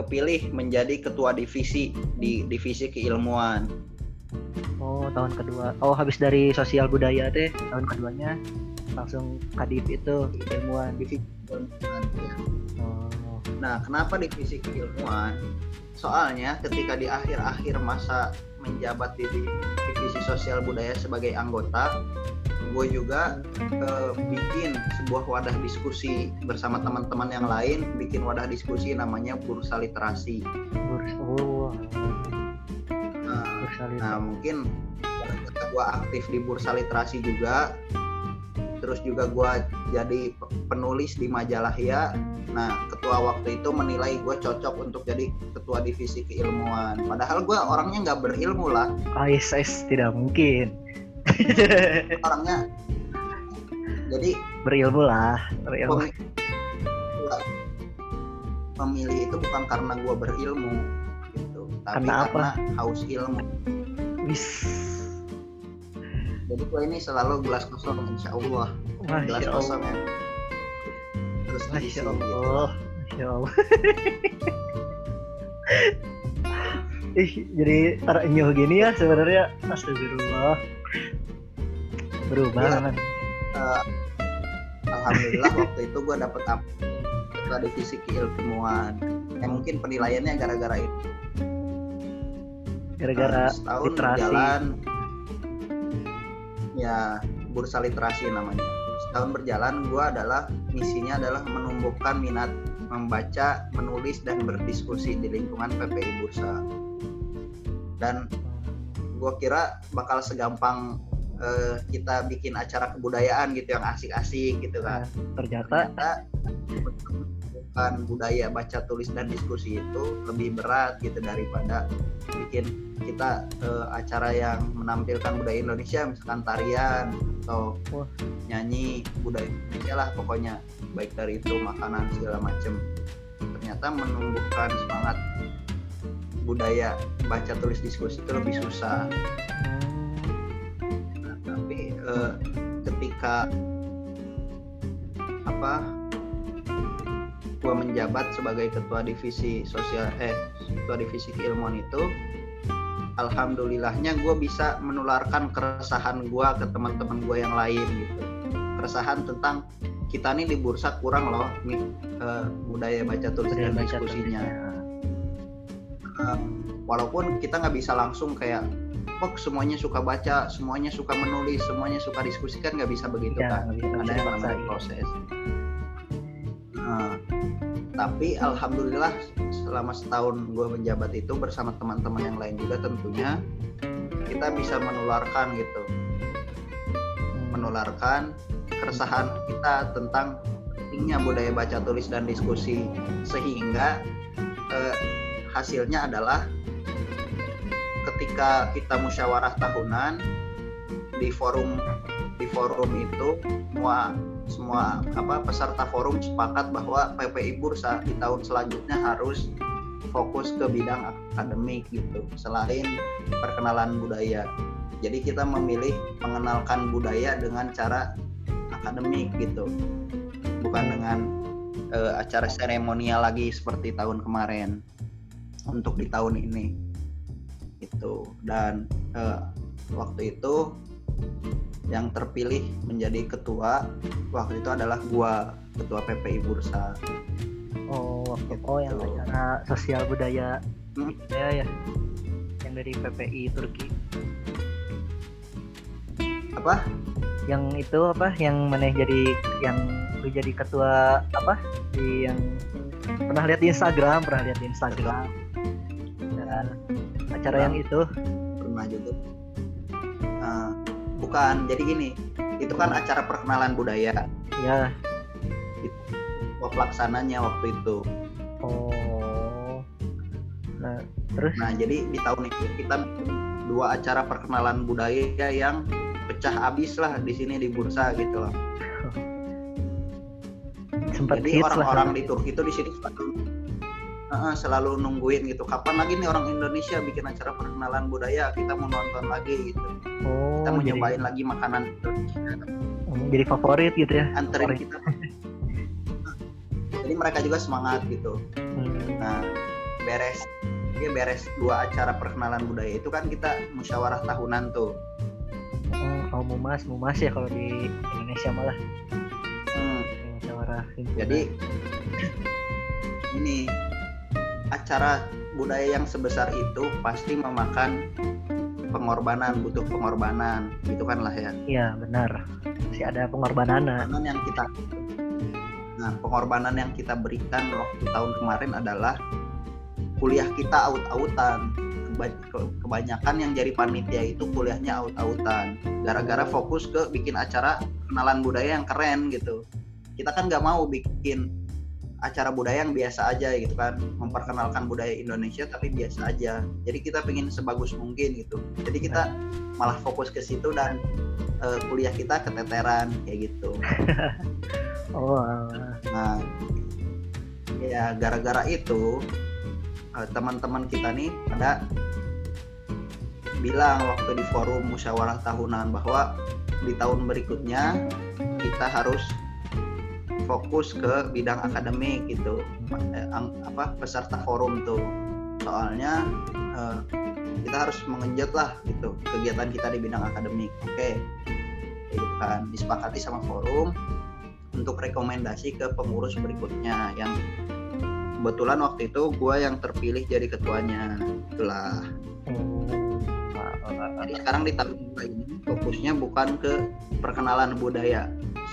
kepilih menjadi ketua divisi di divisi keilmuan oh tahun kedua oh habis dari sosial budaya deh tahun keduanya langsung kadif itu ilmuwan divisi ilmuwan ya Nah, kenapa divisi keilmuan? Soalnya ketika di akhir-akhir masa menjabat di divisi sosial budaya sebagai anggota, gue juga uh, bikin sebuah wadah diskusi bersama teman-teman yang lain, bikin wadah diskusi namanya Bursa Literasi. Bursa, oh. Nah, Bursa literasi. nah mungkin gue aktif di Bursa Literasi juga, terus juga gue jadi penulis di majalah ya nah ketua waktu itu menilai gue cocok untuk jadi ketua divisi keilmuan. Padahal gue orangnya nggak berilmu lah. Oh, yes, yes, tidak mungkin. [laughs] Orangnya jadi berilmu lah berilmu. Pemilih, itu bukan karena gue berilmu tapi karena, karena haus ilmu. Wis. Jadi gue ini selalu gelas kosong insya Allah Masya gelas Allah. kosong ya. Terus Masya Allah. Masya Allah. [laughs] Ih, jadi terenyuh gini ya sebenarnya. Astagfirullah. Berubah ya, uh, alhamdulillah waktu itu gue dapet apa ketua divisi keilmuan. Yang mungkin penilaiannya gara-gara itu gara-gara uh, setahun berjalan. Ya bursa literasi namanya. Setahun berjalan gue adalah misinya adalah menumbuhkan minat membaca menulis dan berdiskusi di lingkungan PPI Bursa. Dan gue kira bakal segampang uh, kita bikin acara kebudayaan gitu yang asik-asik gitu kan. Nah, ternyata, ternyata bukan budaya baca tulis dan diskusi itu lebih berat gitu daripada bikin kita uh, acara yang menampilkan budaya Indonesia misalkan tarian atau Wah. nyanyi budaya Indonesia lah pokoknya. Baik dari itu makanan segala macam ternyata menumbuhkan semangat budaya baca tulis diskusi itu lebih susah. Nah, tapi uh, ketika apa gue menjabat sebagai ketua divisi sosial eh ketua divisi keilmuan itu alhamdulillahnya gue bisa menularkan keresahan gue ke teman-teman gue yang lain gitu. Keresahan tentang kita nih di bursa kurang loh nih uh, budaya baca tulis dan diskusinya. uh, walaupun kita nggak bisa langsung kayak oh semuanya suka baca semuanya suka menulis semuanya suka diskusi kan nggak bisa begitu ya, kan? ada yang namanya proses. Nah, tapi alhamdulillah selama setahun gue menjabat itu bersama teman-teman yang lain juga tentunya kita bisa menularkan gitu. Menularkan keresahan kita tentang pentingnya budaya baca tulis dan diskusi. Sehingga eh, hasilnya adalah ketika kita musyawarah tahunan di forum di forum itu semua semua apa peserta forum sepakat bahwa PPI Bursa di tahun selanjutnya harus fokus ke bidang akademik gitu selain perkenalan budaya. Jadi kita memilih mengenalkan budaya dengan cara akademik gitu. Bukan dengan uh, acara seremonial lagi seperti tahun kemarin untuk di tahun ini itu dan uh, waktu itu yang terpilih menjadi ketua waktu itu adalah gua ketua PPI Bursa. Oh waktu gitu. oh yang acara sosial budaya hmm? ya ya yang dari PPI Turki. Apa? Yang itu apa? Yang mana jadi yang lu jadi ketua apa? Di yang pernah lihat di Instagram pernah lihat di Instagram. Dan acara yang itu. Pernah juga. Uh, bukan jadi gini itu kan acara perkenalan budaya. Ya. Itu pelaksananya waktu itu. Oh. Nah terus? Nah jadi di tahun itu kita dua acara perkenalan budaya yang pecah habis lah di sini di bursa gitu loh. Sempat jadi orang-orang di Turki itu di sini uh, selalu nungguin gitu. Kapan lagi nih orang Indonesia bikin acara perkenalan budaya? Kita mau nonton lagi gitu. Oh, kita mau jadi... nyobain lagi makanan Indonesia. Oh, jadi favorit gitu ya? Anterin kita. Jadi mereka juga semangat gitu. Hmm. nah beres. Ya beres dua acara perkenalan budaya. Itu kan kita musyawarah tahunan tuh. Oh kalau mumas mumas ya kalau di Indonesia malah. Hmm. musyawarah jadi ini acara budaya yang sebesar itu pasti memakan pengorbanan butuh pengorbanan. Gitu kan lah ya? Iya benar. Masih ada pengorbanan. Pengorbanan yang kita nah pengorbanan yang kita berikan waktu tahun kemarin adalah kuliah kita aut-autan kebanyakan yang jadi panitia itu kuliahnya aut-autan gara-gara fokus ke bikin acara kenalan budaya yang keren gitu. Kita kan nggak mau bikin acara budaya yang biasa aja gitu kan memperkenalkan budaya Indonesia tapi biasa aja. Jadi kita pengen sebagus mungkin gitu. Jadi kita malah fokus ke situ dan uh, kuliah kita keteteran kayak gitu. [laughs] Oh nah ya gara-gara itu uh, teman-teman kita nih pada bilang waktu di forum musyawarah tahunan bahwa di tahun berikutnya kita harus fokus ke bidang akademik gitu. Eh, apa peserta forum tuh. Soalnya uh, kita harus mengenjot lah gitu kegiatan kita di bidang akademik oke? Okay. gitu kan disepakati sama forum untuk rekomendasi ke pengurus berikutnya. Yang kebetulan waktu itu gue yang terpilih jadi ketuanya itulah. Jadi sekarang di tahun ini fokusnya bukan ke perkenalan budaya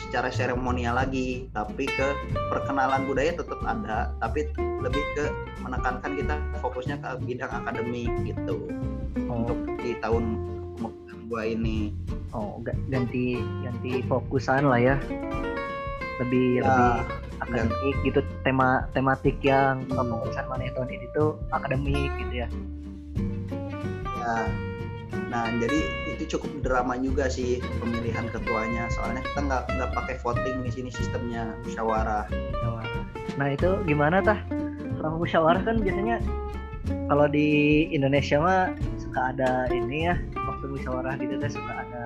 secara seremonial lagi tapi ke perkenalan budaya tetap ada tapi lebih ke menekankan kita fokusnya ke bidang akademik gitu oh. untuk di tahun gua ini oh ganti ganti fokusan lah ya lebih ya, lebih akademik dan, gitu tema tematik yang hmm. pembahasan mana tahun ini tuh akademik gitu ya ya nah jadi itu cukup drama juga sih pemilihan ketuanya. Soalnya kita nggak nggak pakai voting di sini sistemnya musyawarah. Nah itu gimana tah? Selama musyawarah kan biasanya kalau di Indonesia mah suka ada ini ya waktu musyawarah gitu kan suka ada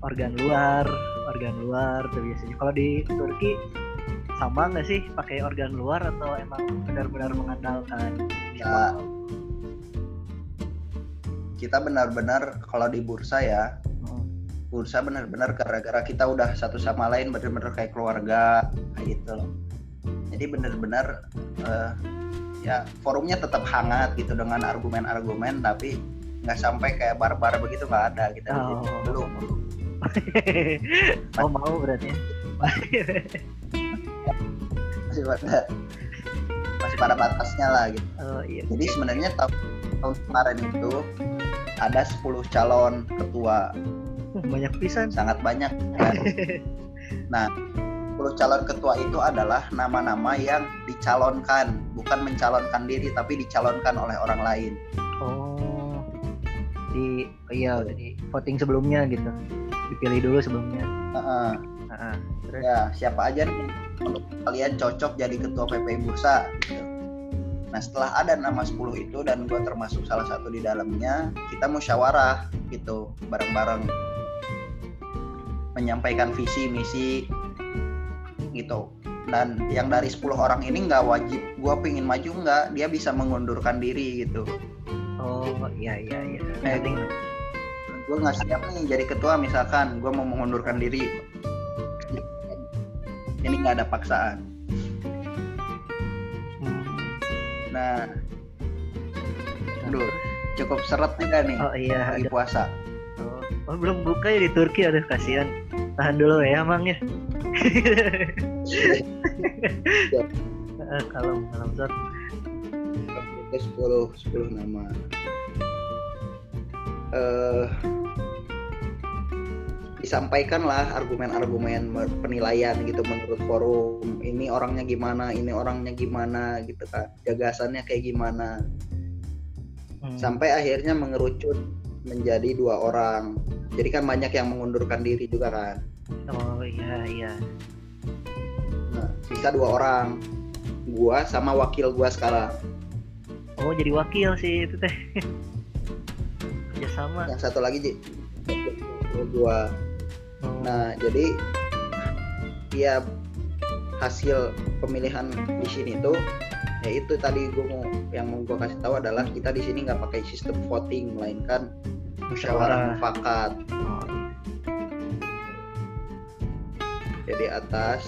organ luar organ luar tuh biasanya. Kalau di Turki sama nggak sih pakai organ luar atau emang benar-benar mengandalkan? Ya, kita benar-benar kalau di bursa ya Oh, bursa benar-benar gara-gara kita udah satu sama lain benar-benar kayak keluarga kayak gitu loh jadi benar-benar eh, ya forumnya tetap hangat gitu dengan argumen-argumen tapi nggak sampai kayak barbar begitu nggak ada kita sini. Oh. belum [laughs] oh mau berarti ya? masih pada masih pada batasnya lah gitu oh iya jadi sebenarnya tahun, tahun kemarin itu ada 10 calon ketua. Banyak pisan. Sangat banyak. Kan [laughs] nah 10 calon ketua itu adalah nama-nama yang dicalonkan. Bukan mencalonkan diri tapi dicalonkan oleh orang lain. Oh. Di oh iya di voting sebelumnya gitu. Dipilih dulu sebelumnya. Heeh. Heeh. terus? Ya siapa aja nih menurut kalian cocok jadi ketua PPI Bursa? Gitu. Nah setelah ada nama 10 itu dan gue termasuk salah satu di dalamnya, kita musyawarah gitu bareng-bareng menyampaikan visi misi gitu. Dan yang dari 10 orang ini nggak wajib gue pingin maju nggak, dia bisa mengundurkan diri gitu. oh iya iya iya Eh, penting Gue nggak siap nih jadi ketua misalkan gue mau mengundurkan diri. Ini nggak ada paksaan. Nah, Nah, Aduh. cukup seret juga nih oh iya lagi ada puasa. oh, oh, belum buka ya di Turki aduh kasihan tahan dulu ya emang ya [laughs] Eh, kalau kalau Zat Oke, 10 10 nama. Eh disampaikanlah argumen-argumen me- penilaian gitu menurut forum. Ini orangnya gimana ini orangnya gimana gitu kan. Gagasannya kayak gimana. Hmm. sampai akhirnya mengerucut menjadi dua orang. Jadi kan banyak yang mengundurkan diri juga kan. Oh iya iya. Nah, bisa dua orang. Gua sama wakil gua sekarang. Oh jadi wakil sih itu teh. [laughs] Kerjasama. Yang satu lagi Ji. gua Nah, jadi dia hasil pemilihan di sini tuh ya itu tadi gue mau yang mau gue kasih tahu adalah kita di sini nggak pakai sistem voting melainkan musyawarah mufakat. oh. Jadi atas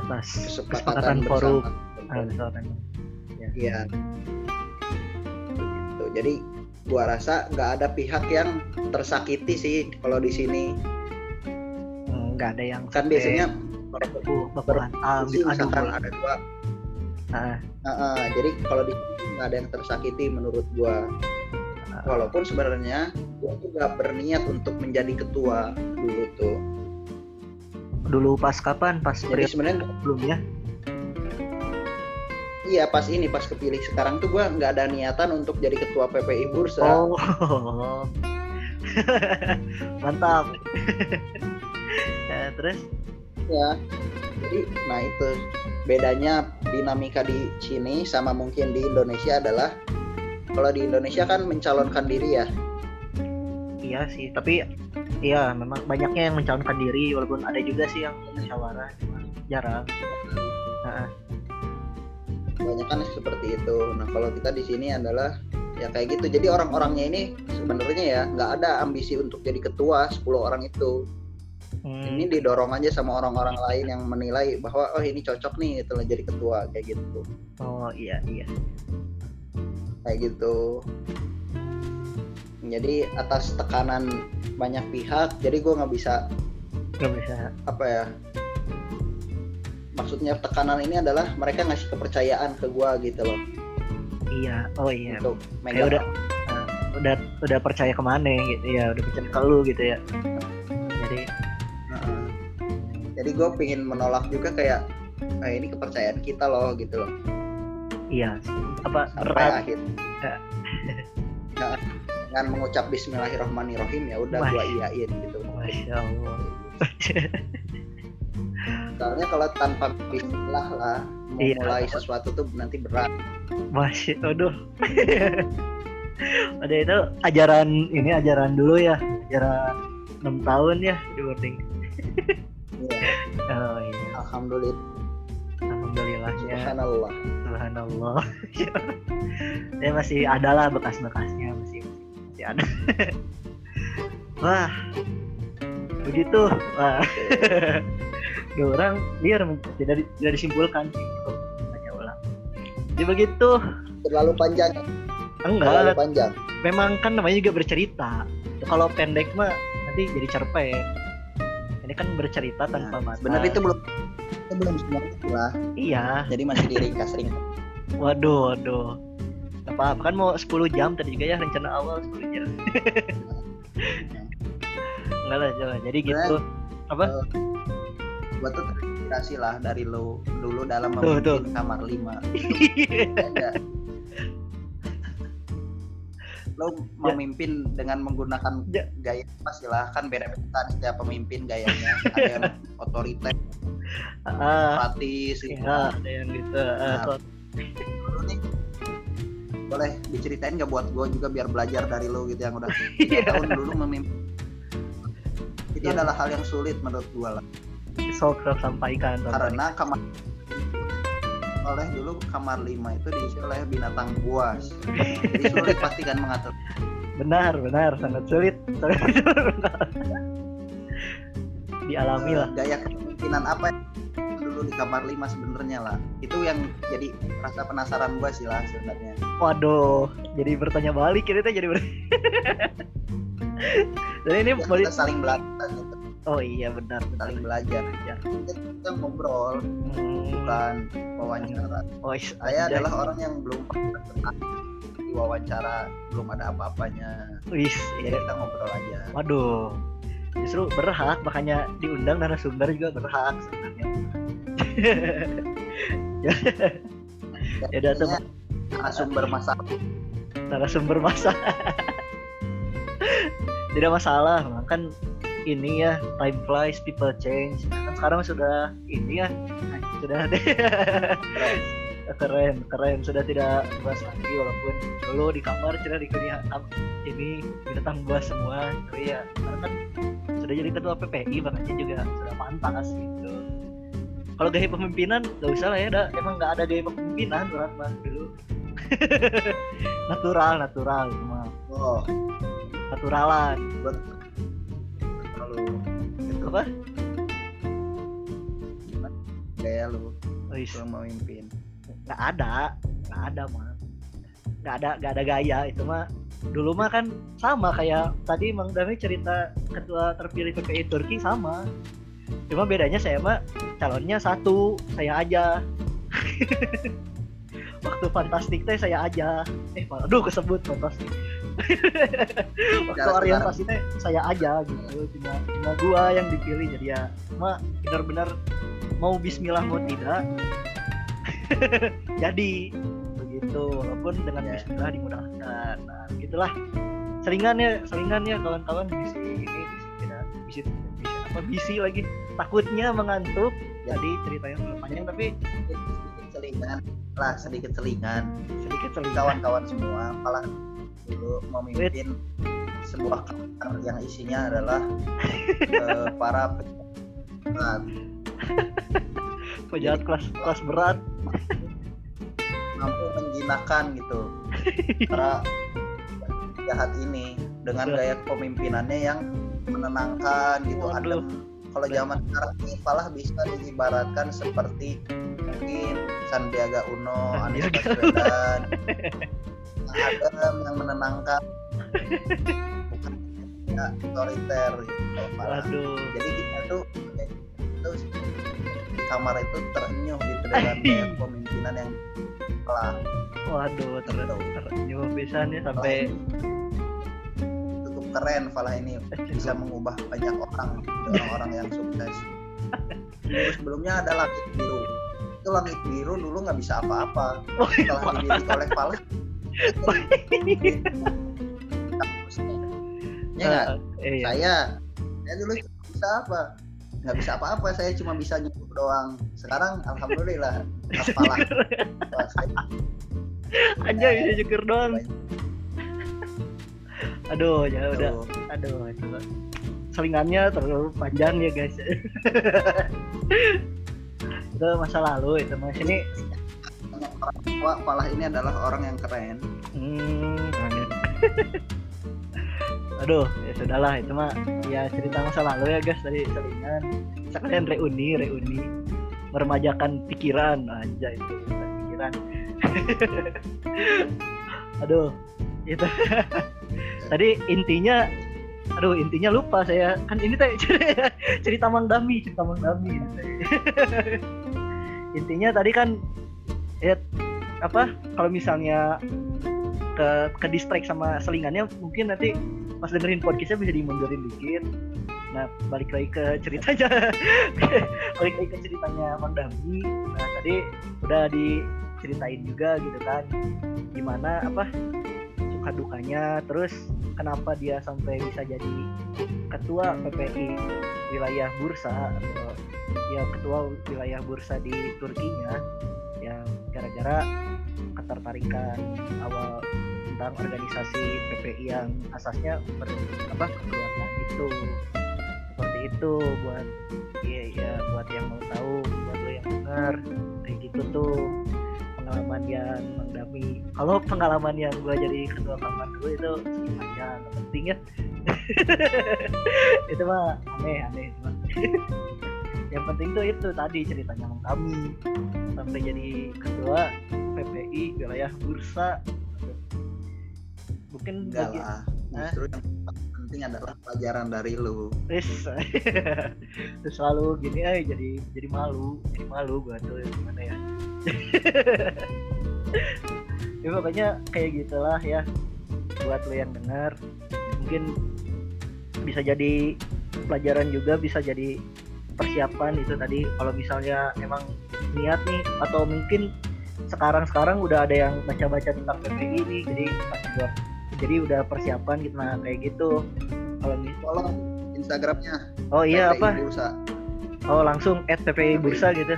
atas kesepakatan kesepakatan forum bersama. ah, kesepakatan. Iya. Jadi gua rasa nggak ada pihak yang tersakiti sih kalau di sini. Nggak ada yang Kan biasanya gitu aduh misalkan ada dua Ah, Nah, eh, jadi kalau di nggak ada yang tersakiti menurut gua. ah, Walaupun sebenarnya gua juga berniat untuk menjadi ketua dulu tuh. dulu pas kapan pas Jadi sebenarnya sebelumnya iya pas ini pas kepilih. Sekarang tuh gua nggak ada niatan untuk jadi ketua PPI Bursa. oh. [laughs] Mantap. [laughs] Ya, terus? Ya. Jadi nah itu. Bedanya dinamika di sini sama mungkin di Indonesia adalah kalau di Indonesia kan mencalonkan diri ya. iya sih tapi iya memang banyaknya yang mencalonkan diri walaupun ada juga sih yang musyawarah jarang. Nah, Banyak kan seperti itu. Nah kalau kita di sini adalah ya kayak gitu. Jadi orang-orangnya ini sebenarnya ya nggak ada ambisi untuk jadi ketua 10 orang itu. hmm, ini didorong aja sama orang-orang lain yang menilai bahwa oh ini cocok nih gitu loh jadi ketua kayak gitu oh iya iya kayak gitu jadi atas tekanan banyak pihak jadi gue nggak bisa nggak bisa apa ya maksudnya tekanan ini adalah mereka ngasih kepercayaan ke gue gitu loh. Iya oh iya. Untuk Kayak udah ah, udah udah percaya ke mana gitu ya udah percaya ke lu gitu ya. Jadi Heeh. jadi gue pingin menolak juga kayak ah, ini kepercayaan kita loh gitu loh. Iya apa sampai berat? akhir. Nah, dengan mengucap Bismillahirrohmanirrohim ya udah gua iyain gitu. Masya allah [laughs] soalnya kalau tanpa Bismillah lah Iya. mulai sesuatu tuh nanti berat. Masih aduh. [laughs] Ada itu ajaran ini ajaran dulu ya ajaran enam tahun ya di boarding. Iya. oh iya. Alhamdulillah. Alhamdulillahnya. Subhanallah. Subhanallah. [laughs] Ya masih ada lah bekas-bekasnya ada. [laughs] Wah. Begitu wah dua orang biar tidak tidak disimpulkan cukup baca ulang. Jadi begitu. Terlalu panjang. Terlalu enggak panjang. Memang kan namanya juga bercerita. Kalau pendek mah nanti jadi cerpen ini kan bercerita tanpa Nah, batas. Sebenarnya itu belum itu belum semua lah. Iya. Jadi masih diringkas ringkas. Waduh waduh. Apa apa? Kan mau 10 jam tadi juga ya rencana awal 10 jam. [laughs] Enggak lah jangan. jadi gitu. Apa gua tuh terinspirasi lah dari lo dulu dalam Tuh, tuh. memimpin kamar lima [laughs] lo memimpin dengan menggunakan Ya. gaya apa sih lah kan beda-beda setiap pemimpin gayanya [laughs] ada yang otoriter ah demokratis gitu. ya ada yang gitu ah, Nah. nih, boleh diceritain nggak buat gue juga biar belajar dari lo gitu yang udah [laughs] tahun dulu memimpin itu Iya. adalah hal yang sulit menurut gue lah sok sampaikan karena kamar oleh dulu kamar lima itu diisi oleh binatang buas. Jadi sulit [laughs] pasti kan mengatur. Benar benar sangat sulit. [laughs] Dialami lah. Gaya kepemimpinan apa dulu di kamar lima sebenarnya lah. Itu yang jadi rasa penasaran gue sih lah sebenarnya. Waduh jadi bertanya balik ini teh jadi ber... [laughs] jadi ini Ya, balik kita saling belajar gitu oh iya benar benar. Saling belajar. Ya. kita, kita ngobrol Hmm, bukan wawancara. Oh, is- saya anjay. adalah orang yang belum pernah di wawancara belum ada apa-apanya. Wis, jadi iya. kita ngobrol aja. Waduh. Justru berhak makanya diundang narasumber juga berhak sebenarnya. [laughs] Ya udah tuh Intinya, sumber masalah. Narasumber masa [laughs] tidak masalah kan ini ya time flies people change. Kan sekarang sudah ini ya sudah [laughs] Keren. keren keren. Sudah tidak buas lagi walaupun dulu di kamar sudah dikini ini binatang buas semua. Tapi ya sekarang kan sudah jadi ketua PPI makanya juga sudah pantas gitu. Kalau gaya pemimpinan gak usah lah ya dah. emang nggak ada gaya kepemimpinan orang mah dulu. [laughs] Natural natural cuma oh. naturalan gitu apa gaya lu Wis, yang memimpin nggak ada nggak ada mah nggak ada nggak ada gaya itu mah. Dulu mah kan sama kayak tadi Mang Dami cerita ketua terpilih PPI Turki sama. Cuma bedanya saya mah calonnya satu saya aja. [laughs] Waktu fantastik teh saya aja. Eh aduh kesebut fantastik [laughs] waktu Secara orientasi teh saya aja gitu cuma cuma gua yang dipilih jadi ya mah benar-benar mau Bismillah mau tidak [laughs] jadi begitu. Walaupun dengan Ya. Bismillah dimudahkan nah gitulah selingannya selingannya kawan-kawan bisi ini bisi tidak bisi, bisi apa bisi lagi. Takutnya mengantuk Ya. jadi ceritanya terlalu panjang tapi sedikit selingan lah sedikit selingan. Sedikit selingan. Kawan-kawan semua malah dulu memimpin sebuah kamar yang isinya adalah eh, [laughs] para pejabat. Pejabat kelas kelas berat. Mampu menjinakkan gitu para jahat ini dengan gaya kepemimpinannya yang menenangkan gitu Waduh. adem kalau zaman sekarang ini malah bisa diibaratkan seperti mungkin Sandiaga Uno, Anies. Baswedan [laughs] adem yang menenangkan. Bukan ya, otoriter gitu malah. waduh. Jadi kita tuh itu di kamar itu terenyuh gitu [laughs] dengan gaya kepemimpinan yang telah waduh ter terenyuh. pisannya sampai cukup keren Falah ini bisa mengubah banyak orang jadi orang-orang yang sukses. Dulu sebelumnya ada langit biru. Itu langit biru dulu nggak bisa apa-apa. Oh, iya, setelah dididik oleh Falah [laughs] ya nggak? Eh, iya. saya saya dulu bisa apa? Nggak bisa apa-apa saya cuma bisa nyukup doang. Sekarang alhamdulillah apalah [laughs] saya aja bisa syukur doang aduh ya udah. Aduh. Itu selingannya terlalu panjang ya guys. [laughs] Itu masa lalu itu mas ini. Falah ini adalah orang yang keren. Hmm, [laughs] aduh ya sudahlah itu mah ya cerita masa lalu ya guys dari selingan sekalian reuni reuni. Meremajakan pikiran. Aja itu pikiran. [laughs] Aduh itu tadi intinya aduh intinya lupa saya. Kan ini teh [laughs] cerita Mang Dami cerita Mang Dami. [laughs] Intinya tadi kan ya apa kalau misalnya ke ke distract sama selingannya mungkin nanti pas dengerin podcastnya bisa dimundurin dikit. Nah balik lagi ke ceritanya. [laughs] Balik lagi ke ceritanya Mang Dami. Nah tadi udah diceritain juga gitu kan. Gimana apa suka dukanya terus kenapa dia sampai bisa jadi ketua PPI wilayah bursa atau ya ketua wilayah bursa di Turkinya yang gara-gara ketertarikan awal tentang organisasi PPI yang asasnya ber, apa kekeluargaan itu. Seperti itu buat ya ya buat yang mau tahu buat lo yang dengar kayak gitu tuh pengalaman yang mengdami kalau pengalaman yang gue jadi ketua kamar dulu itu nggak penting ya. [laughs] Itu mah aneh aneh. Cuma yang penting tuh itu tadi ceritanya kami. Sampai jadi ketua PPI wilayah bursa. Mungkin enggak lah justru yang penting adalah pelajaran dari lu. [laughs] Terus selalu gini eh jadi jadi malu jadi malu gua tuh gimana ya. [laughs] Ya pokoknya kayak gitulah ya. Buat lo yang dengar mungkin bisa jadi pelajaran juga bisa jadi persiapan itu tadi. Kalau misalnya emang niat nih atau mungkin sekarang-sekarang udah ada yang baca-baca tentang PPI nih jadi pas buat jadi udah persiapan gitu nah kayak gitu kalau follow Instagramnya oh iya PPI apa Bursa. Oh langsung at PPI Bursa gitu.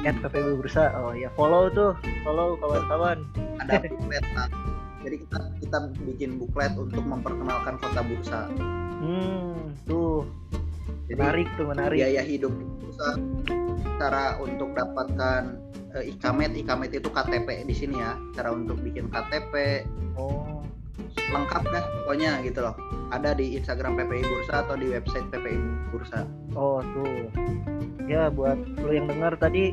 At PPI Bursa. Oh ya follow tuh, follow kawan-kawan. ada [laughs] buklet nah. jadi kita kita bikin buklet untuk memperkenalkan kota bursa Hmm, tuh jadi menarik tuh menarik. biaya hidup bursa cara untuk dapatkan eh, ikamet ikamet itu KTP di sini ya cara untuk bikin KTP Oh, lengkap dah pokoknya gitu loh. Ada di Instagram PPI Bursa atau di website PPI Bursa. Oh tuh. Ya buat lo yang dengar tadi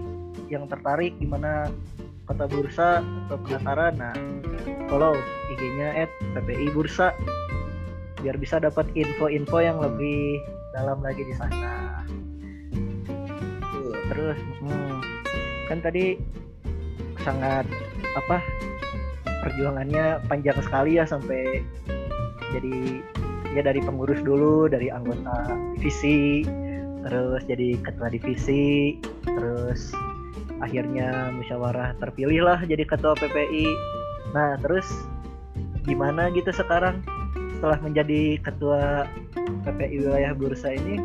yang tertarik gimana kota Bursa atau penasaran, nah follow IG-nya at PPI Bursa. Biar bisa dapat info-info yang lebih dalam lagi di sana. Terus hmm, kan tadi sangat apa perjuangannya panjang sekali ya sampai jadi ya dari pengurus dulu dari anggota divisi terus jadi ketua divisi terus akhirnya musyawarah terpilih lah jadi ketua PPI nah terus gimana gitu sekarang? Setelah menjadi ketua PPI wilayah bursa ini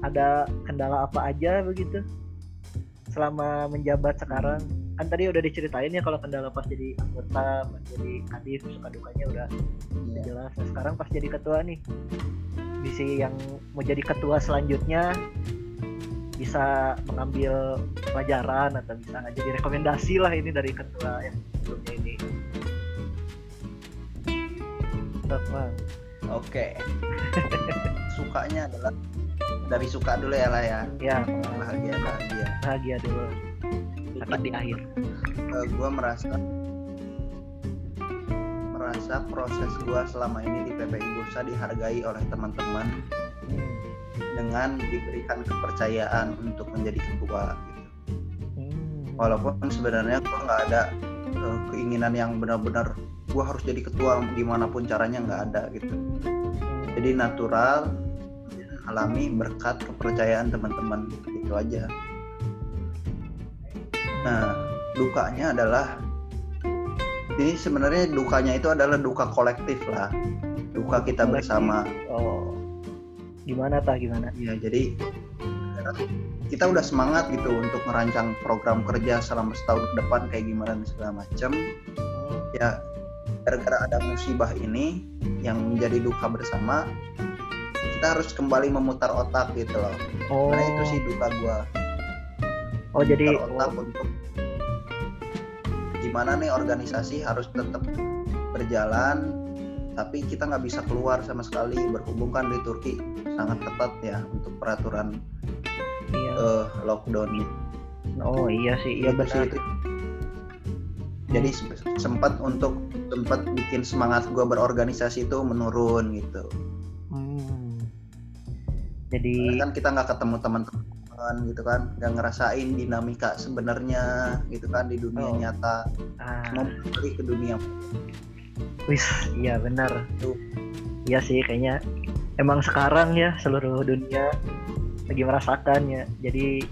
ada kendala apa aja begitu selama menjabat sekarang kan tadi udah diceritain ya kalau kendala pas jadi anggota pas jadi kadif suka dukanya udah udah jelas nah, sekarang pas jadi ketua nih misi yang mau jadi ketua selanjutnya bisa mengambil pelajaran atau bisa jadi rekomendasi lah ini dari ketua yang sebelumnya ini. Oke. [laughs] Sukanya adalah dari suka dulu ya lah ya. ya Bahagia bahagia. bahagia dulu sakit di akhir gue merasa merasa proses gue selama ini di PPI Bursa dihargai oleh teman-teman Hmm. dengan diberikan kepercayaan untuk menjadi ketua gitu. Hmm. Walaupun sebenarnya gue nggak ada eh, keinginan yang benar-benar gue harus jadi ketua di mana pun caranya nggak ada gitu. Hmm. Jadi natural, alami berkat kepercayaan teman-teman gitu aja. Nah, dukanya adalah ini sebenarnya dukanya itu adalah duka kolektif lah. Duka kita Kolektif. bersama. oh gimana tah gimana Ya, jadi kita udah semangat gitu untuk merancang program kerja selama setahun ke depan kayak gimana dan segala macam. Hmm. Ya, gara-gara ada musibah ini yang menjadi duka bersama, kita harus kembali memutar otak gitu loh. oh Karena itu sih duka gua. oh jadi Memutar otak untuk gimana nih organisasi harus tetap berjalan tapi kita nggak bisa keluar sama sekali berhubung kan di Turki sangat ketat ya untuk peraturan iya uh, lockdown oh iya sih iya benar itu. jadi se- sempat untuk sempat bikin semangat gue berorganisasi itu menurun gitu. Karena jadi kan kita nggak ketemu teman-teman gitu kan nggak ngerasain dinamika sebenarnya gitu kan di dunia Oh. nyata. Ah, mau balik ke dunia. Wis iya benar. Tuh. iya sih kayaknya emang sekarang ya seluruh dunia lagi merasakan ya. Jadi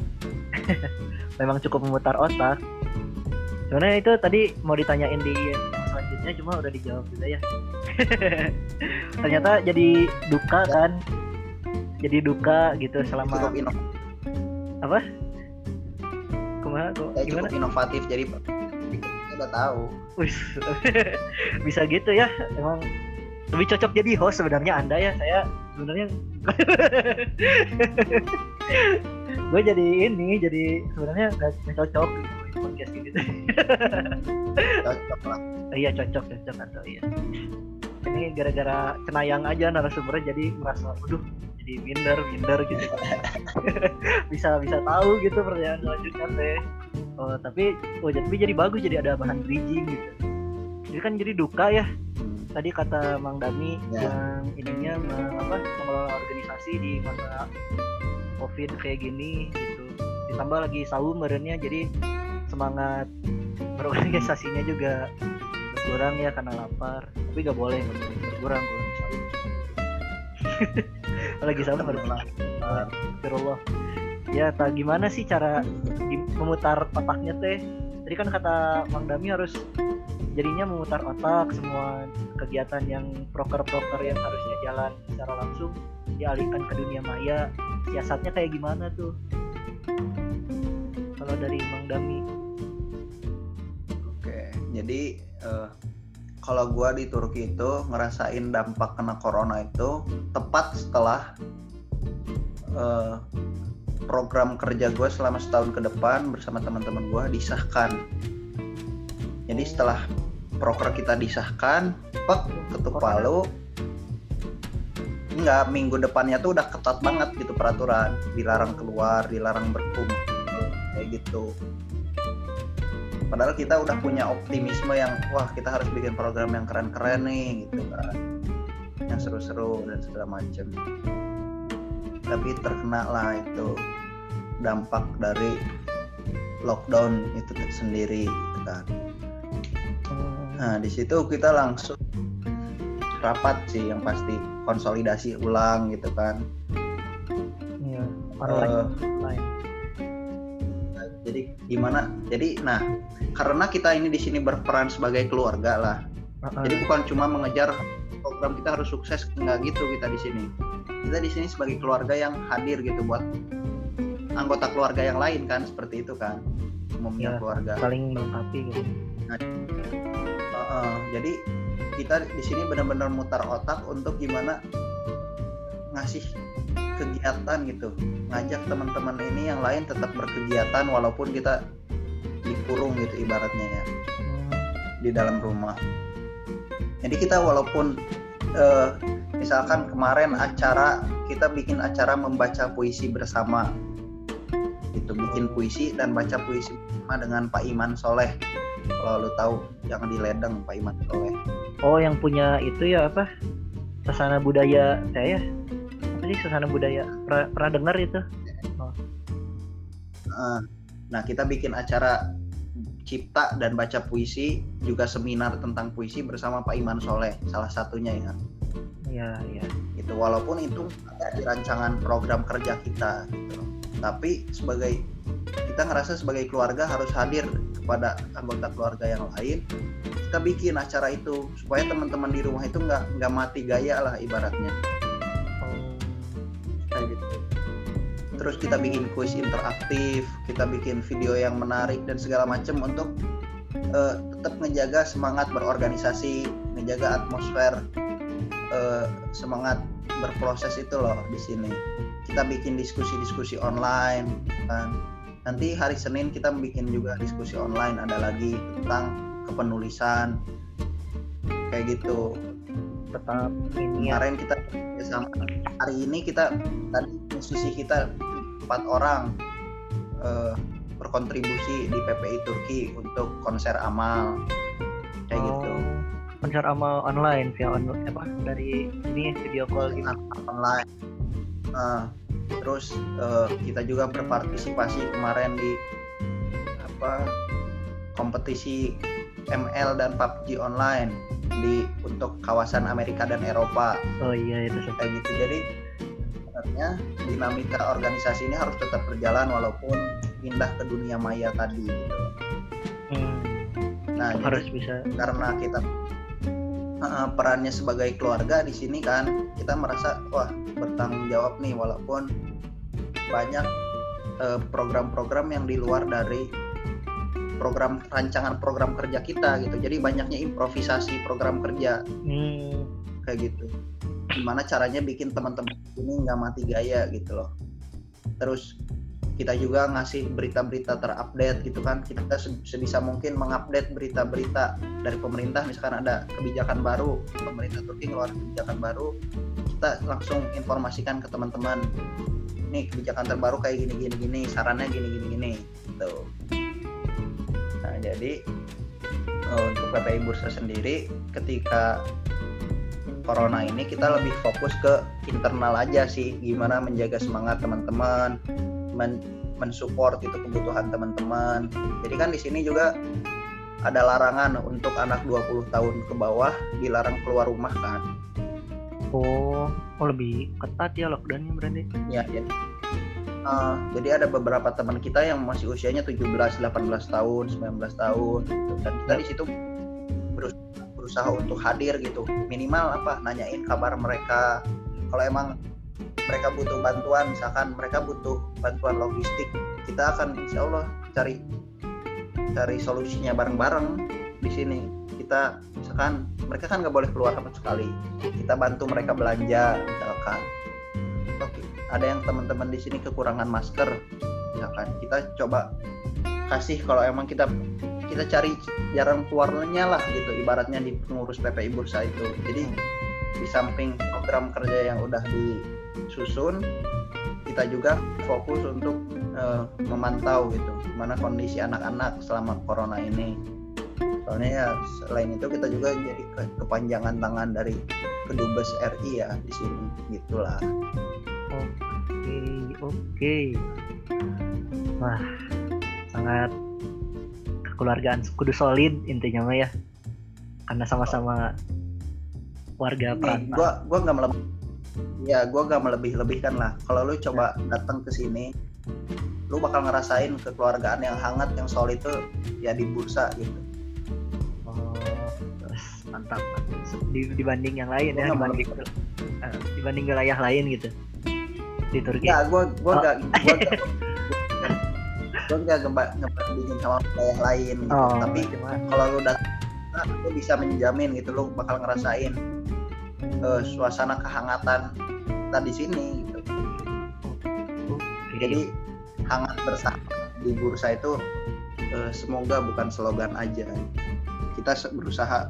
[laughs] memang cukup memutar otak. Sebenarnya itu tadi mau ditanyain di selanjutnya cuma udah dijawab juga ya. [laughs] Ternyata jadi duka Ya. kan jadi duka gitu cukup selama inovatif apa? Ke mana? Kok saya gimana? cukup inovatif jadi kita udah tahu. [laughs] Bisa gitu ya emang. Lebih cocok jadi host sebenarnya anda ya saya sebenarnya [laughs] gue jadi ini jadi sebenarnya nggak cocok gitu di podcast ini. [laughs] Cocok lah. Iya cocok cocok atau iya. Ini gara-gara cenayang aja narasumbernya jadi merasa waduh jadi minder minder gitu [laughs] bisa bisa tahu gitu pertanyaan selanjutnya teh. Oh tapi oh jadi jadi bagus jadi ada bahan bridging gitu. Jadi kan jadi duka ya. Tadi kata Mang Dami Ya. yang ininya apa mengelola organisasi di masa covid kayak gini gitu. Ditambah lagi saum badannya jadi semangat berorganisasinya juga berkurang ya karena lapar. Tapi gak boleh nggak boleh berkurang kalau Kalau [laughs] lagi saum harus Astagfirullah ya tak gimana sih cara memutar otaknya teh? Tadi kan kata Mang Dami harus jadinya memutar otak semua kegiatan yang proker-proker yang harusnya jalan secara langsung dialihkan ke dunia maya. Siasatnya kayak gimana tuh? Kalau dari Mang Dami. Oke jadi eh, kalau gua di Turki itu ngerasain dampak kena corona itu tepat setelah eh, program kerja gue selama setahun ke depan bersama teman-teman gua disahkan. Jadi setelah proker kita disahkan pek ketuk palu. Enggak minggu depannya tuh udah ketat banget gitu peraturan. Dilarang keluar dilarang berkumpul kayak gitu padahal kita udah punya optimisme yang wah kita harus bikin program yang keren-keren nih gitu kan yang seru-seru dan segala macem tapi terkena lah itu dampak dari lockdown itu sendiri gitu kan Nah, di situ kita langsung rapat sih yang pasti konsolidasi ulang gitu kan. Iya, online. Jadi gimana? Jadi nah, karena kita ini di sini berperan sebagai keluarga lah. Heeh. Jadi bukan cuma mengejar program kita harus sukses nggak gitu kita di sini. Kita di sini sebagai keluarga yang hadir gitu buat anggota keluarga yang lain kan seperti itu kan umumnya Ya. keluarga. saling melengkapi gitu. Heeh, jadi kita di sini benar-benar mutar otak untuk gimana ngasih kegiatan gitu, ngajak teman-teman ini yang lain tetap berkegiatan walaupun kita dikurung gitu ibaratnya ya Hmm, di dalam rumah. Jadi kita walaupun eh, misalkan kemarin acara kita bikin acara membaca puisi bersama, itu bikin puisi dan baca puisi bersama dengan Pak Iman Soleh. Kalau lu tahu yang di Ledeng Pak Iman Soleh. Oh, yang punya itu ya apa? Sasana budaya saya. Sih sasana budaya? Pernah, pernah dengar itu? Eh, Nah kita bikin acara cipta dan baca puisi juga seminar tentang puisi bersama Pak Iman Soleh salah satunya ya. Iya, iya. gitu walaupun itu ada di rancangan program kerja kita gitu tapi sebagai kita ngerasa sebagai keluarga harus hadir kepada anggota keluarga yang lain kita bikin acara itu supaya teman-teman di rumah itu nggak nggak mati gaya lah ibaratnya Oh, gitu. Terus kita bikin kuis interaktif kita bikin video yang menarik dan segala macam untuk eh, tetap ngejaga semangat berorganisasi ngejaga atmosfer eh, semangat berproses itu loh di sini. Kita bikin diskusi-diskusi online kan. Nanti hari Senin kita bikin juga diskusi online ada lagi tentang kepenulisan kayak gitu tetap ini ya. Kemarin kita sama hari ini kita tadi musisi kita empat orang eh, berkontribusi di PPI Turki untuk konser amal. Kayak gitu. Oh, konser amal online via online apa dari ini video call gitu. Online. Nah, terus eh, kita juga berpartisipasi kemarin di apa kompetisi ML dan PUBG online di untuk kawasan Amerika dan Eropa. Oh iya itu kayak gitu. Jadi sebenarnya dinamika organisasi ini harus tetap berjalan walaupun pindah ke dunia maya tadi gitu. hmm, Nah, jadi harus bisa. karena kita uh, perannya sebagai keluarga di sini kan kita merasa wah bertanggung jawab nih walaupun banyak uh, program-program yang di luar dari program rancangan program kerja kita gitu. Jadi banyaknya improvisasi program kerja. Hmm, kayak gitu. Gimana caranya bikin teman-teman ini nggak mati gaya gitu loh. Terus kita juga ngasih berita-berita terupdate gitu kan. Kita se- sebisa mungkin mengupdate berita-berita dari pemerintah. Misalkan ada kebijakan baru pemerintah Turki ngeluarin kebijakan baru kita langsung informasikan ke teman-teman. Nih kebijakan terbaru kayak gini gini gini sarannya gini gini gini gitu jadi eh, untuk PPI Bursa sendiri ketika corona ini kita lebih fokus ke internal aja sih. Gimana menjaga semangat teman-teman men mensupport itu kebutuhan teman-teman. Jadi kan di sini juga ada larangan untuk anak 20 tahun ke bawah dilarang keluar rumah kan. Oh oh lebih ketat ya lockdownnya berarti? Ya jadi eh, jadi ada beberapa teman kita yang masih usianya 17 18 tahun 19 tahun gitu. dan kita di situ berus- berusaha untuk hadir gitu. Minimal apa nanyain kabar mereka. Kalau emang mereka butuh bantuan misalkan mereka butuh bantuan logistik kita akan insya Allah cari cari solusinya bareng-bareng di sini. Kita misalkan mereka kan nggak boleh keluar sama sekali. Kita bantu mereka belanja misalkan. Oke ada yang teman-teman di sini kekurangan masker misalkan. Kita coba kasih kalau emang kita kita cari jarang keluarnya lah gitu ibaratnya di pengurus PPI Bursa itu. Jadi di samping program kerja yang udah disusun kita juga fokus untuk eh, memantau gitu gimana kondisi anak-anak selama corona ini. Soalnya ya selain itu kita juga jadi ke- kepanjangan tangan dari kedubes RI ya di sini. Gitulah oke oke. Wah sangat kekeluargaan kudu solid intinya mah ya. Karena sama-sama warga perantau gua gua nggak melebih ya gua nggak melebih-lebihkan lah. Kalau lu coba datang ke sini lu bakal ngerasain kekeluargaan yang hangat yang solid itu ya di bursa gitu. Oh, mantap. Di- dibanding yang lain ya, dibanding eh, dibanding wilayah lain gitu di Turki. ya gua gua Oh. nggak gua nggak [laughs] gua nggak ngeba- ngebandingin sama wilayah lain gitu Oh, tapi cuma kalau lu datang lu bisa menjamin gitu lu bakal ngerasain eh, suasana kehangatan kita di sini gitu oke. jadi hangat bersama di bursa itu eh, semoga bukan slogan aja kita berusaha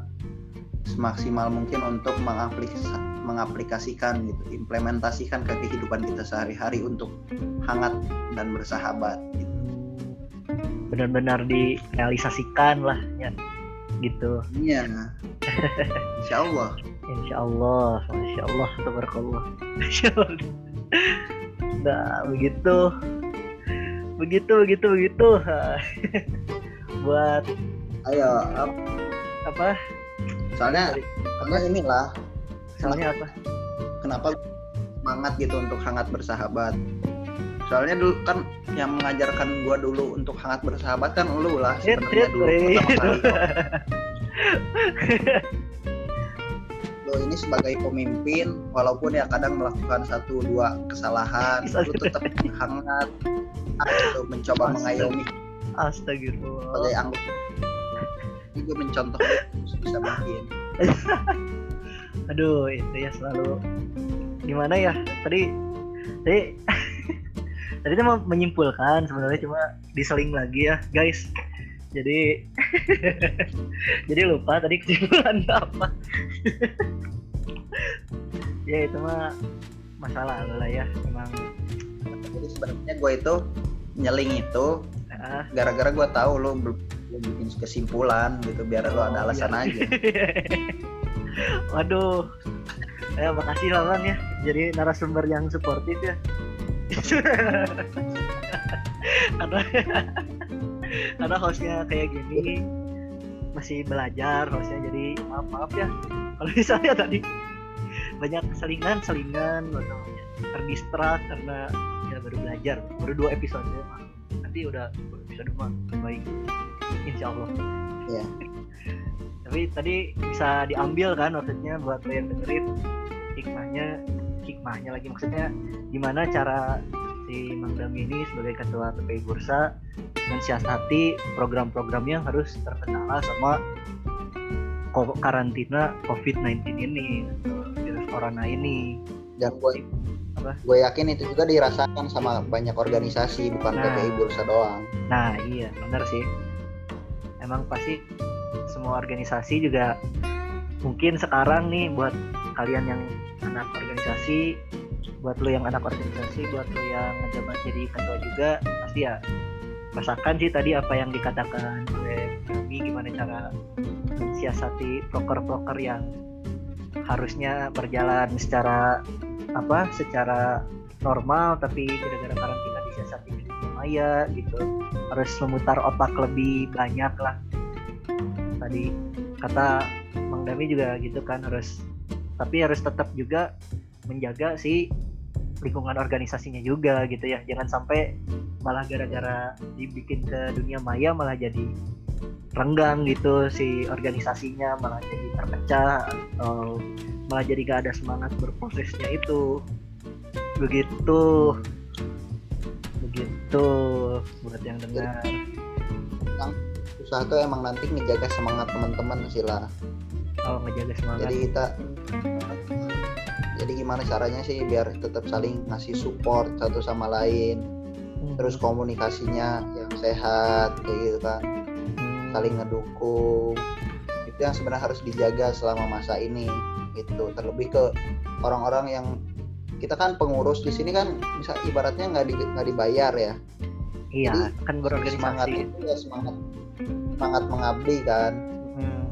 semaksimal mungkin untuk mengaplikasi- mengaplikasikan gitu implementasikan ke kehidupan kita sehari-hari untuk hangat dan bersahabat gitu. benar-benar direalisasikan lah ya gitu. iya insya Allah Insya Allah, masya Allah, tabarakallah. Masya Allah. Nah, begitu, begitu, begitu, begitu. [laughs] Buat ayo ap- apa? Soalnya soalnya inilah Soalnya apa? kenapa semangat gitu untuk hangat bersahabat soalnya dulu kan yang mengajarkan gua dulu untuk hangat bersahabat kan lu lah Rit, sebenarnya rit, dulu pertama kali [laughs] lo ini sebagai pemimpin walaupun ya kadang melakukan satu dua kesalahan lu tetap hangat gitu, mencoba Astaga. mengayomi Astagfirullah. sebagai anggota juga mencontoh bisa mungkin [laughs] Aduh, itu ya selalu gimana ya? Tadi tadi [laughs] tadi kita mau menyimpulkan sebenarnya cuma diseling lagi ya, guys. Jadi [laughs] jadi lupa tadi kesimpulannya apa ya itu mah masalah lah ya emang jadi sebenarnya gue itu nyeling itu gara-gara gue tahu lo belum bikin kesimpulan gitu biar lo ada Oh, alasan iya. aja. [laughs] Waduh. Ya makasih lah bang ya. Jadi narasumber yang suportif ya. [laughs] Karena karena [laughs] hostnya kayak gini. Masih belajar hostnya jadi maaf maaf ya. Kalau misalnya tadi banyak selingan selingan terdistrak karena ya baru belajar baru dua episode Maaf. Nanti udah episode mah baik insya Allah Iya. [laughs] tapi tadi bisa diambil kan maksudnya buat lo yang dengerin hikmahnya hikmahnya lagi. Maksudnya gimana cara si Mang Dami ini sebagai ketua TPI Bursa mensiasati program-program yang harus terkendala sama karantina COVID-19 ini gitu, virus corona ini. Dan gue Apa? gue yakin itu juga dirasakan sama banyak organisasi bukan Nah. PPI Bursa doang Nah iya benar sih Emang pasti semua organisasi juga mungkin sekarang nih buat kalian yang anak organisasi buat lo yang anak organisasi buat lo yang ngejabat jadi ketua juga pasti ya rasakan sih tadi apa yang dikatakan oleh kami gimana cara mensiasati proker-proker yang harusnya berjalan secara apa secara normal tapi gara-gara karantina disiasati di maya gitu harus memutar otak lebih banyak lah. Tadi kata Mang Dami juga gitu kan harus tapi harus tetap juga menjaga si lingkungan organisasinya juga gitu ya. Jangan sampai malah gara-gara dibikin ke dunia maya malah jadi renggang gitu si organisasinya malah jadi terpecah atau malah jadi gak ada semangat berprosesnya itu. Begitu. Begitu buat yang dengar. Usaha tuh emang nanti ngejaga semangat teman-teman sih lah. Kalau ngejaga semangat. Jadi kita jadi gimana caranya sih biar tetap saling ngasih support satu sama lain. Hmm, terus komunikasinya yang sehat kayak gitu kan. Hmm, saling ngedukung. Itu yang sebenarnya harus dijaga selama masa ini gitu. Terlebih ke orang-orang yang kita kan pengurus di sini kan bisa ibaratnya nggak di, nggak dibayar ya. Iya jadi, kan semangat berorganisasi itu ya semangat semangat mengabdi kan. Hmm,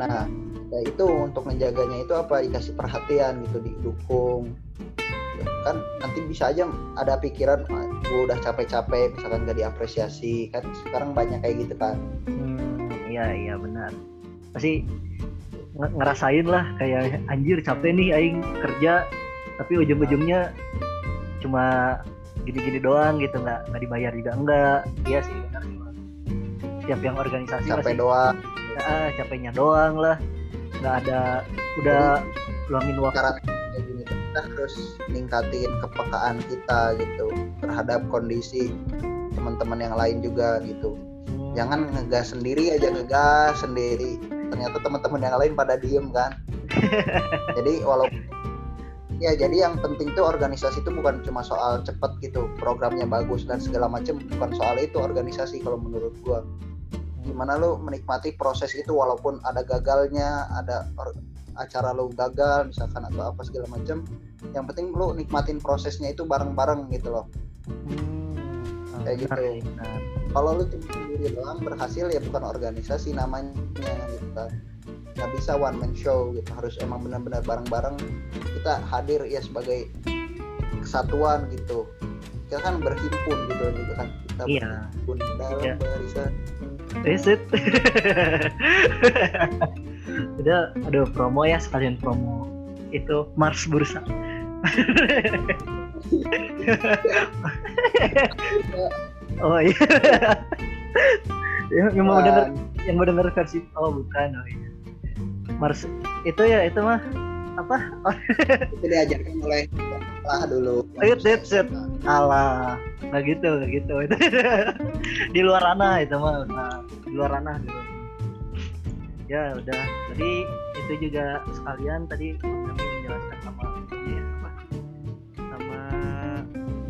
nah ya itu untuk menjaganya itu apa? Dikasih perhatian gitu didukung. Ya, kan nanti bisa aja ada pikiran "Ah, gue udah capek-capek misalkan gak diapresiasi. Kan sekarang banyak kayak gitu kan. Hmm, iya iya benar. Pasti ngerasain lah kayak anjir capek nih aing kerja tapi ujung-ujungnya cuma gini-gini doang gitu nggak nggak dibayar juga enggak iya sih benar cuma tiap yang organisasi capek pasti. doang. Ah, capeknya doang lah. Nggak ada udah luangin waktu. cara kayak gini kita harus ningkatin kepekaan kita gitu terhadap kondisi teman-teman yang lain juga gitu. Hmm, jangan ngegas sendiri aja ngegas sendiri ternyata teman-teman yang lain pada diem kan? [laughs] Jadi walaupun ya jadi yang penting tuh organisasi itu bukan cuma soal cepet gitu programnya bagus dan segala macam bukan soal itu organisasi kalau menurut gua. Gimana lu menikmati proses itu walaupun ada gagalnya ada acara lu gagal misalkan atau apa segala macam yang penting lu nikmatin prosesnya itu bareng-bareng gitu loh. Hmm, Kayak gitu. Kalau lu cuma sendiri doang berhasil ya bukan organisasi namanya gitu kan nggak bisa one man show gitu harus emang benar-benar bareng-bareng kita hadir ya sebagai kesatuan gitu kita kan berhimpun gitu gitu kan kita Iya. berhimpun dalam Iya. barisan Reset. [laughs] Udah, aduh promo ya sekalian promo itu Mars Bursa. [laughs] [laughs] oh iya. yang, yang mau denger yang mau denger versi oh bukan oh iya. Mars itu ya itu mah apa? [laughs] Itu diajarkan oleh lah dulu Set, set, set. alah nggak gitu nggak gitu itu [laughs] di luar ranah itu mah nah, di luar ranah gitu ya udah tadi itu juga sekalian tadi kami menjelaskan sama ya, apa sama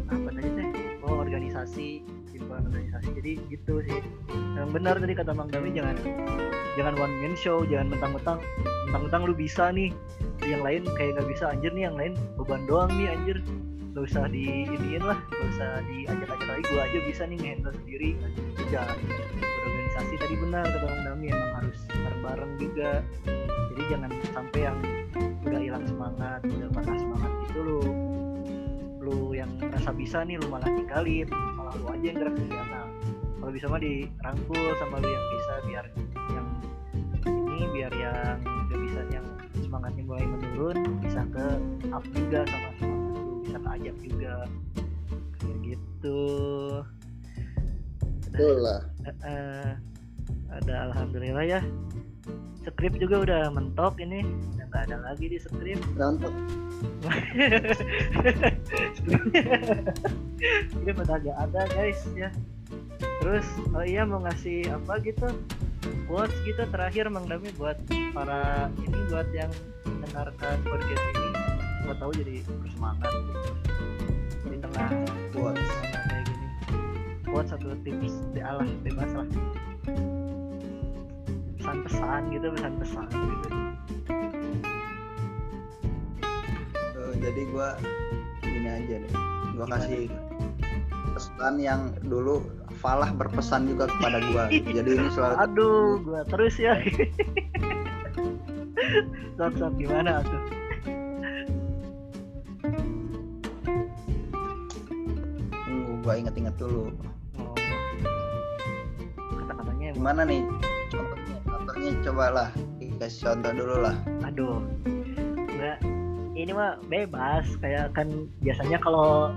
apa tadi teh oh organisasi organisasi. Jadi gitu sih. Yang benar tadi kata Mang Dami jangan jangan one man show jangan mentang-mentang mentang-mentang lu bisa nih. Yang lain kayak nggak bisa anjir nih yang lain beban doang nih anjir. Gak usah di iniin lah gak usah diajak-ajak lagi gua aja bisa nih ngehandle sendiri. Jangan berorganisasi tadi benar kata Mang Dami emang harus bareng-bareng juga. Jadi jangan sampai yang udah hilang semangat udah patah semangat gitu lu lu yang merasa bisa nih lu malah tinggalin malah lu aja yang gerak ke sana kalau bisa mah dirangkul sama lu yang bisa biar yang ini biar yang gak bisa yang semangatnya mulai menurun bisa ke up juga sama semangat lu bisa ke ajak juga. Kayak gitu. Betul lah. Eh, eh, ada alhamdulillah ya skrip juga udah mentok ini. Udah nggak ada lagi di skrip Nonton. ini udah gak ada guys ya. Terus oh iya mau ngasih apa gitu? Quotes gitu terakhir Mang Dami buat para ini buat yang mendengarkan podcast ini. Buat tahu jadi bersemangat. Gitu. di tengah Quotes. kayak gini. Quotes satu tips di alah bebas lah pesan-pesan gitu pesan-pesan. Gitu Eh, jadi gua gini aja deh. Gua kasih pesan yang dulu Falah berpesan juga kepada gua. Jadi ini selalu aduh gua terus ya. Sok sok gimana tuh? Tunggu, gua inget-inget dulu. Oh. kata-katanya gimana nih contohnya cobalah. Dikasih contoh dulu lah. Aduh. Enggak ini mah bebas. Kayak kan biasanya kalau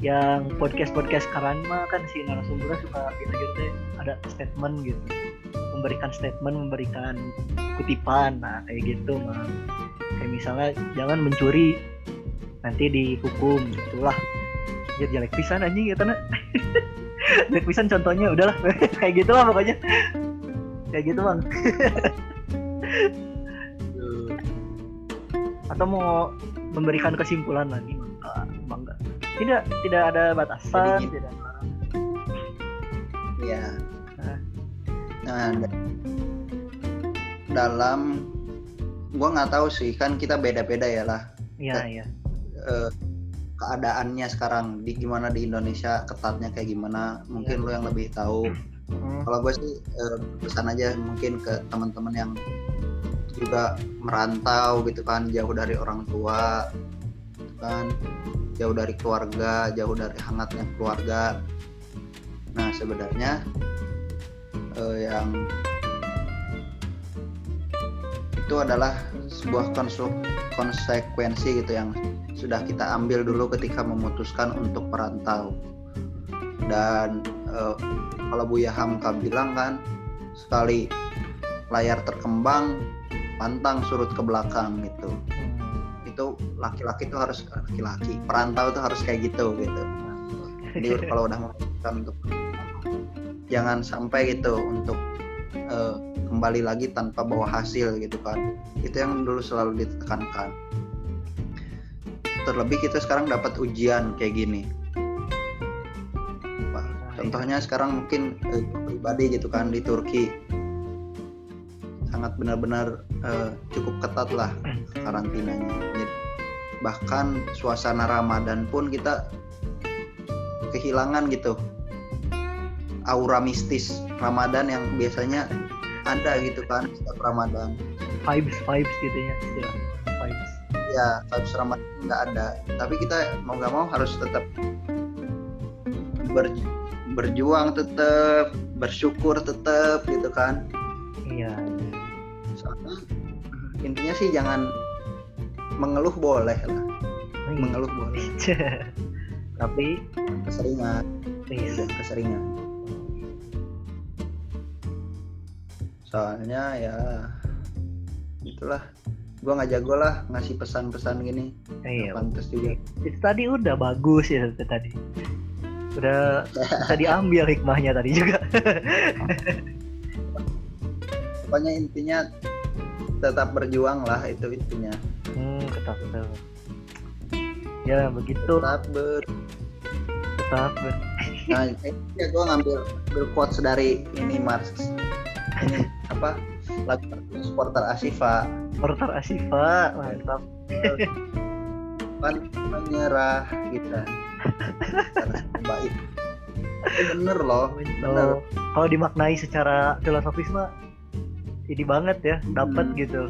yang podcast podcast sekarang mah kan si narasumbernya suka gitu gitu ada statement gitu. Memberikan statement memberikan kutipan. Nah kayak gitu mah. Kayak misalnya jangan mencuri. Nanti dihukum. Itulah. Ya jelek pisan anjing ya tanah [laughs] jelek pisan contohnya. Udahlah. [laughs] Kayak gitu lah pokoknya kayak gitu bang. Atau mau memberikan kesimpulan lagi enggak? Tidak tidak ada batasan Jadi tidak ada. Hah? Nah, da- dalam gua nggak tahu sih kan kita beda-beda ya lah. Iya iya. eh, keadaannya sekarang di gimana di Indonesia ketatnya kayak gimana mungkin lo yang lebih tahu Hmm, kalau gue sih eh, pesan aja mungkin ke teman-teman yang juga merantau gitu kan jauh dari orang tua gitu kan. Jauh dari keluarga jauh dari hangatnya keluarga. Nah sebenarnya eh, yang itu adalah sebuah konsekuensi gitu yang sudah kita ambil dulu ketika memutuskan untuk merantau. Dan eh, kalau Buya Hamka bilang kan sekali layar terkembang pantang surut ke belakang gitu. Hmm. itu laki-laki itu harus laki-laki perantau itu harus kayak gitu gitu. Jadi [laughs] kalau udah memutuskan untuk jangan sampai gitu untuk eh, kembali lagi tanpa bawa hasil gitu kan. Itu yang dulu selalu ditekankan. Terlebih kita sekarang dapat ujian kayak gini contohnya sekarang mungkin eh, pribadi gitu kan di Turki. Sangat benar-benar eh, cukup ketat lah karantinanya. Bahkan suasana Ramadan pun kita kehilangan gitu. Aura mistis Ramadan yang biasanya ada gitu kan setiap Ramadan. Vibes vibes gitu ya istilah vibes. Ya vibes Ramadan nggak ada. Tapi kita mau nggak mau harus tetap ber- berjuang tetap bersyukur tetap gitu kan. Iya. Soalnya intinya sih jangan mengeluh boleh lah. Mengeluh boleh. [laughs] Tapi keseringan. Iya. dan keseringan. Soalnya ya itulah. Gua nggak jago lah ngasih pesan-pesan gini. Iya. Pantas juga. Itu tadi udah bagus ya tadi udah bisa diambil hikmahnya tadi juga. [laughs] Pokoknya intinya tetap berjuang lah itu intinya. Hmm tetap tetap. Ya begitu. Tetap ber tetap ber- nah [laughs] ya gue ngambil ngambil quotes dari ini Mars. Ini apa? Lagu supporter Asifa Supporter Asifa, mantap. kan [laughs] menyerah gitu karena baik bener loh bener Oh, kalau dimaknai secara filosofis mah ini banget ya, dapat Hmm. gitu.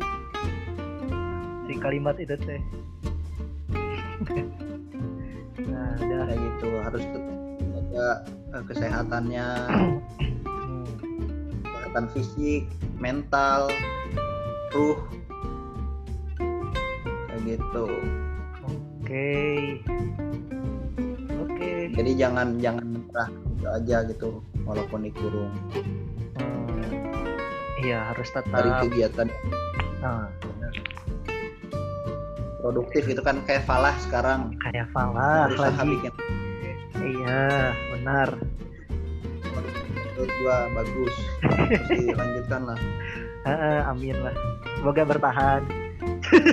Si kalimat itu teh. nah, udah. kayak gitu harus tetap jaga eh, kesehatannya Hmm. kesehatan fisik mental ruh kayak gitu Oke. Oke. jadi jangan jangan menyerah gitu aja gitu walaupun dikurung Hmm. Iya, harus dari tetap. kegiatan Nah, benar. produktif itu kan kayak Falah sekarang Kayak Falah berusaha lagi. bikin Iya, benar. menurut gua bagus terus dilanjutkan lah amin lah. Semoga bertahan. [laughs]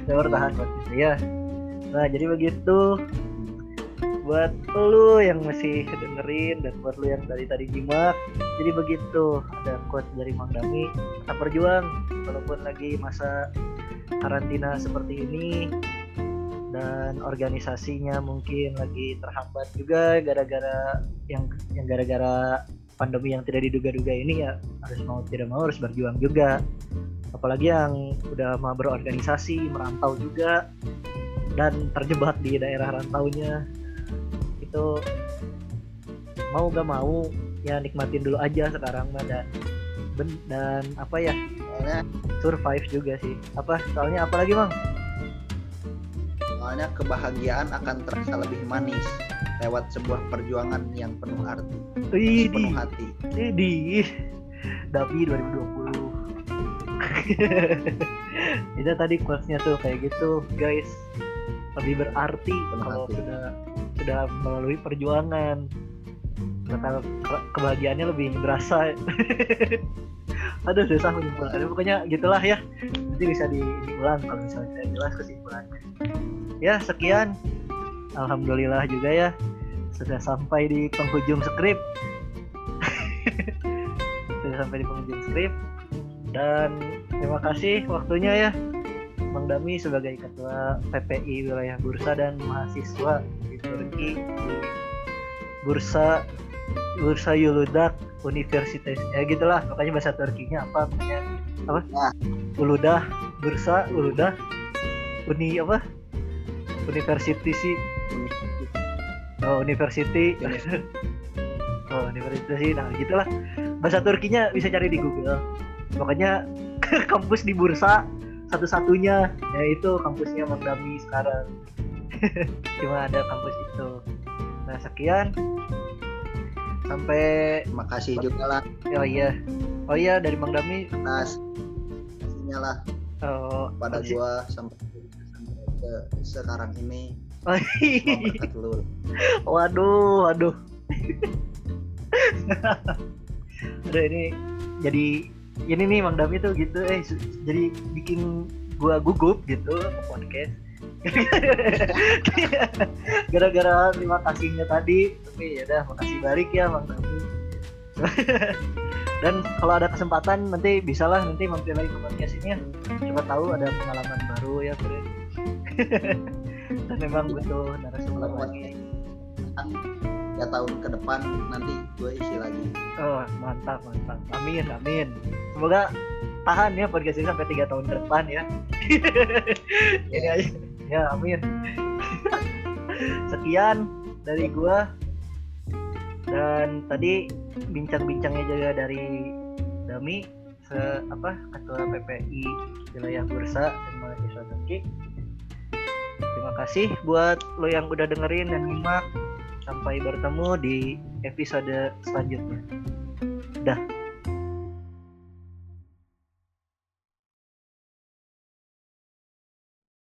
Semoga bertahan ya. Nah, jadi begitu buat lu yang masih dengerin dan buat lu yang dari tadi nyimak. Jadi begitu, ada quote dari Mang Dami, tetap berjuang walaupun lagi masa karantina seperti ini. Dan organisasinya mungkin lagi terhambat juga gara-gara yang yang gara-gara pandemi yang tidak diduga-duga ini ya harus mau tidak mau harus berjuang juga. Apalagi yang udah mau berorganisasi merantau juga dan terjebak di daerah rantaunya itu mau gak mau ya nikmatin dulu aja sekarang mah dan ben- dan apa ya? Soalnya survive juga sih. Apa soalnya apa lagi bang soalnya kebahagiaan akan terasa lebih manis lewat sebuah perjuangan yang penuh arti. Penuh hati. Di Dabi 2020 itu tadi quotesnya tuh kayak gitu. Guys lebih berarti Penuh kalau hati. sudah sudah melalui perjuangan. Ke- kebahagiaannya lebih berasa. [laughs] Aduh susah menyimpulkannya pokoknya gitulah ya. Nanti bisa di- diulang kalau misalnya tidak jelas kesimpulannya. Ya sekian. Alhamdulillah juga ya. Sudah sampai di penghujung skrip. [laughs] Sudah sampai di penghujung skrip. Dan terima kasih waktunya ya Bang Dami sebagai ketua PPI wilayah Bursa dan mahasiswa di Turki di Bursa Bursa Yuludak Universitas. Ya gitulah. Pokoknya bahasa Turkinya apa pokoknya. Apa? Nah. Uludah Bursa Uludah Uni apa? University sih. Oh University oh University nah gitulah. Bahasa Turkinya bisa cari di Google. Pokoknya [laughs] kampus di Bursa satu-satunya yaitu kampusnya Bang Dami sekarang. [laughs] Cuma ada kampus itu. Nah sekian. Sampai terima kasih juga lah. Oh iya. Oh iya dari Bang Dami. Atas kasihnya lah. Oh, pada masih- gua sampai sampai ke sekarang ini. Oh, lu. Waduh waduh. [laughs] Aduh ini jadi ini nih Mang Dami tuh gitu eh jadi bikin gua gugup gitu podcast. [laughs] Gara-gara terima kasihnya tadi tapi ya udah makasih balik ya Mang Dami. [laughs] Dan kalau ada kesempatan nanti bisalah nanti mampir lagi ke podcast ini ya. Coba tahu ada pengalaman baru ya Bre. [laughs] dan memang butuh narasumber lagi ya tahun ke depan nanti gue isi lagi Oh mantap mantap. Amin amin. Semoga tahan ya podcast ini sampai tiga tahun ke depan ya. [laughs] Ini aja. Ya amin. Sekian dari gua dan tadi bincang-bincangnya juga dari Dami se apa ketua PPI wilayah Bursa dan mahasiswa Turki. Terima kasih buat lo yang udah dengerin dan nyimak. Sampai bertemu di episode selanjutnya. Dah.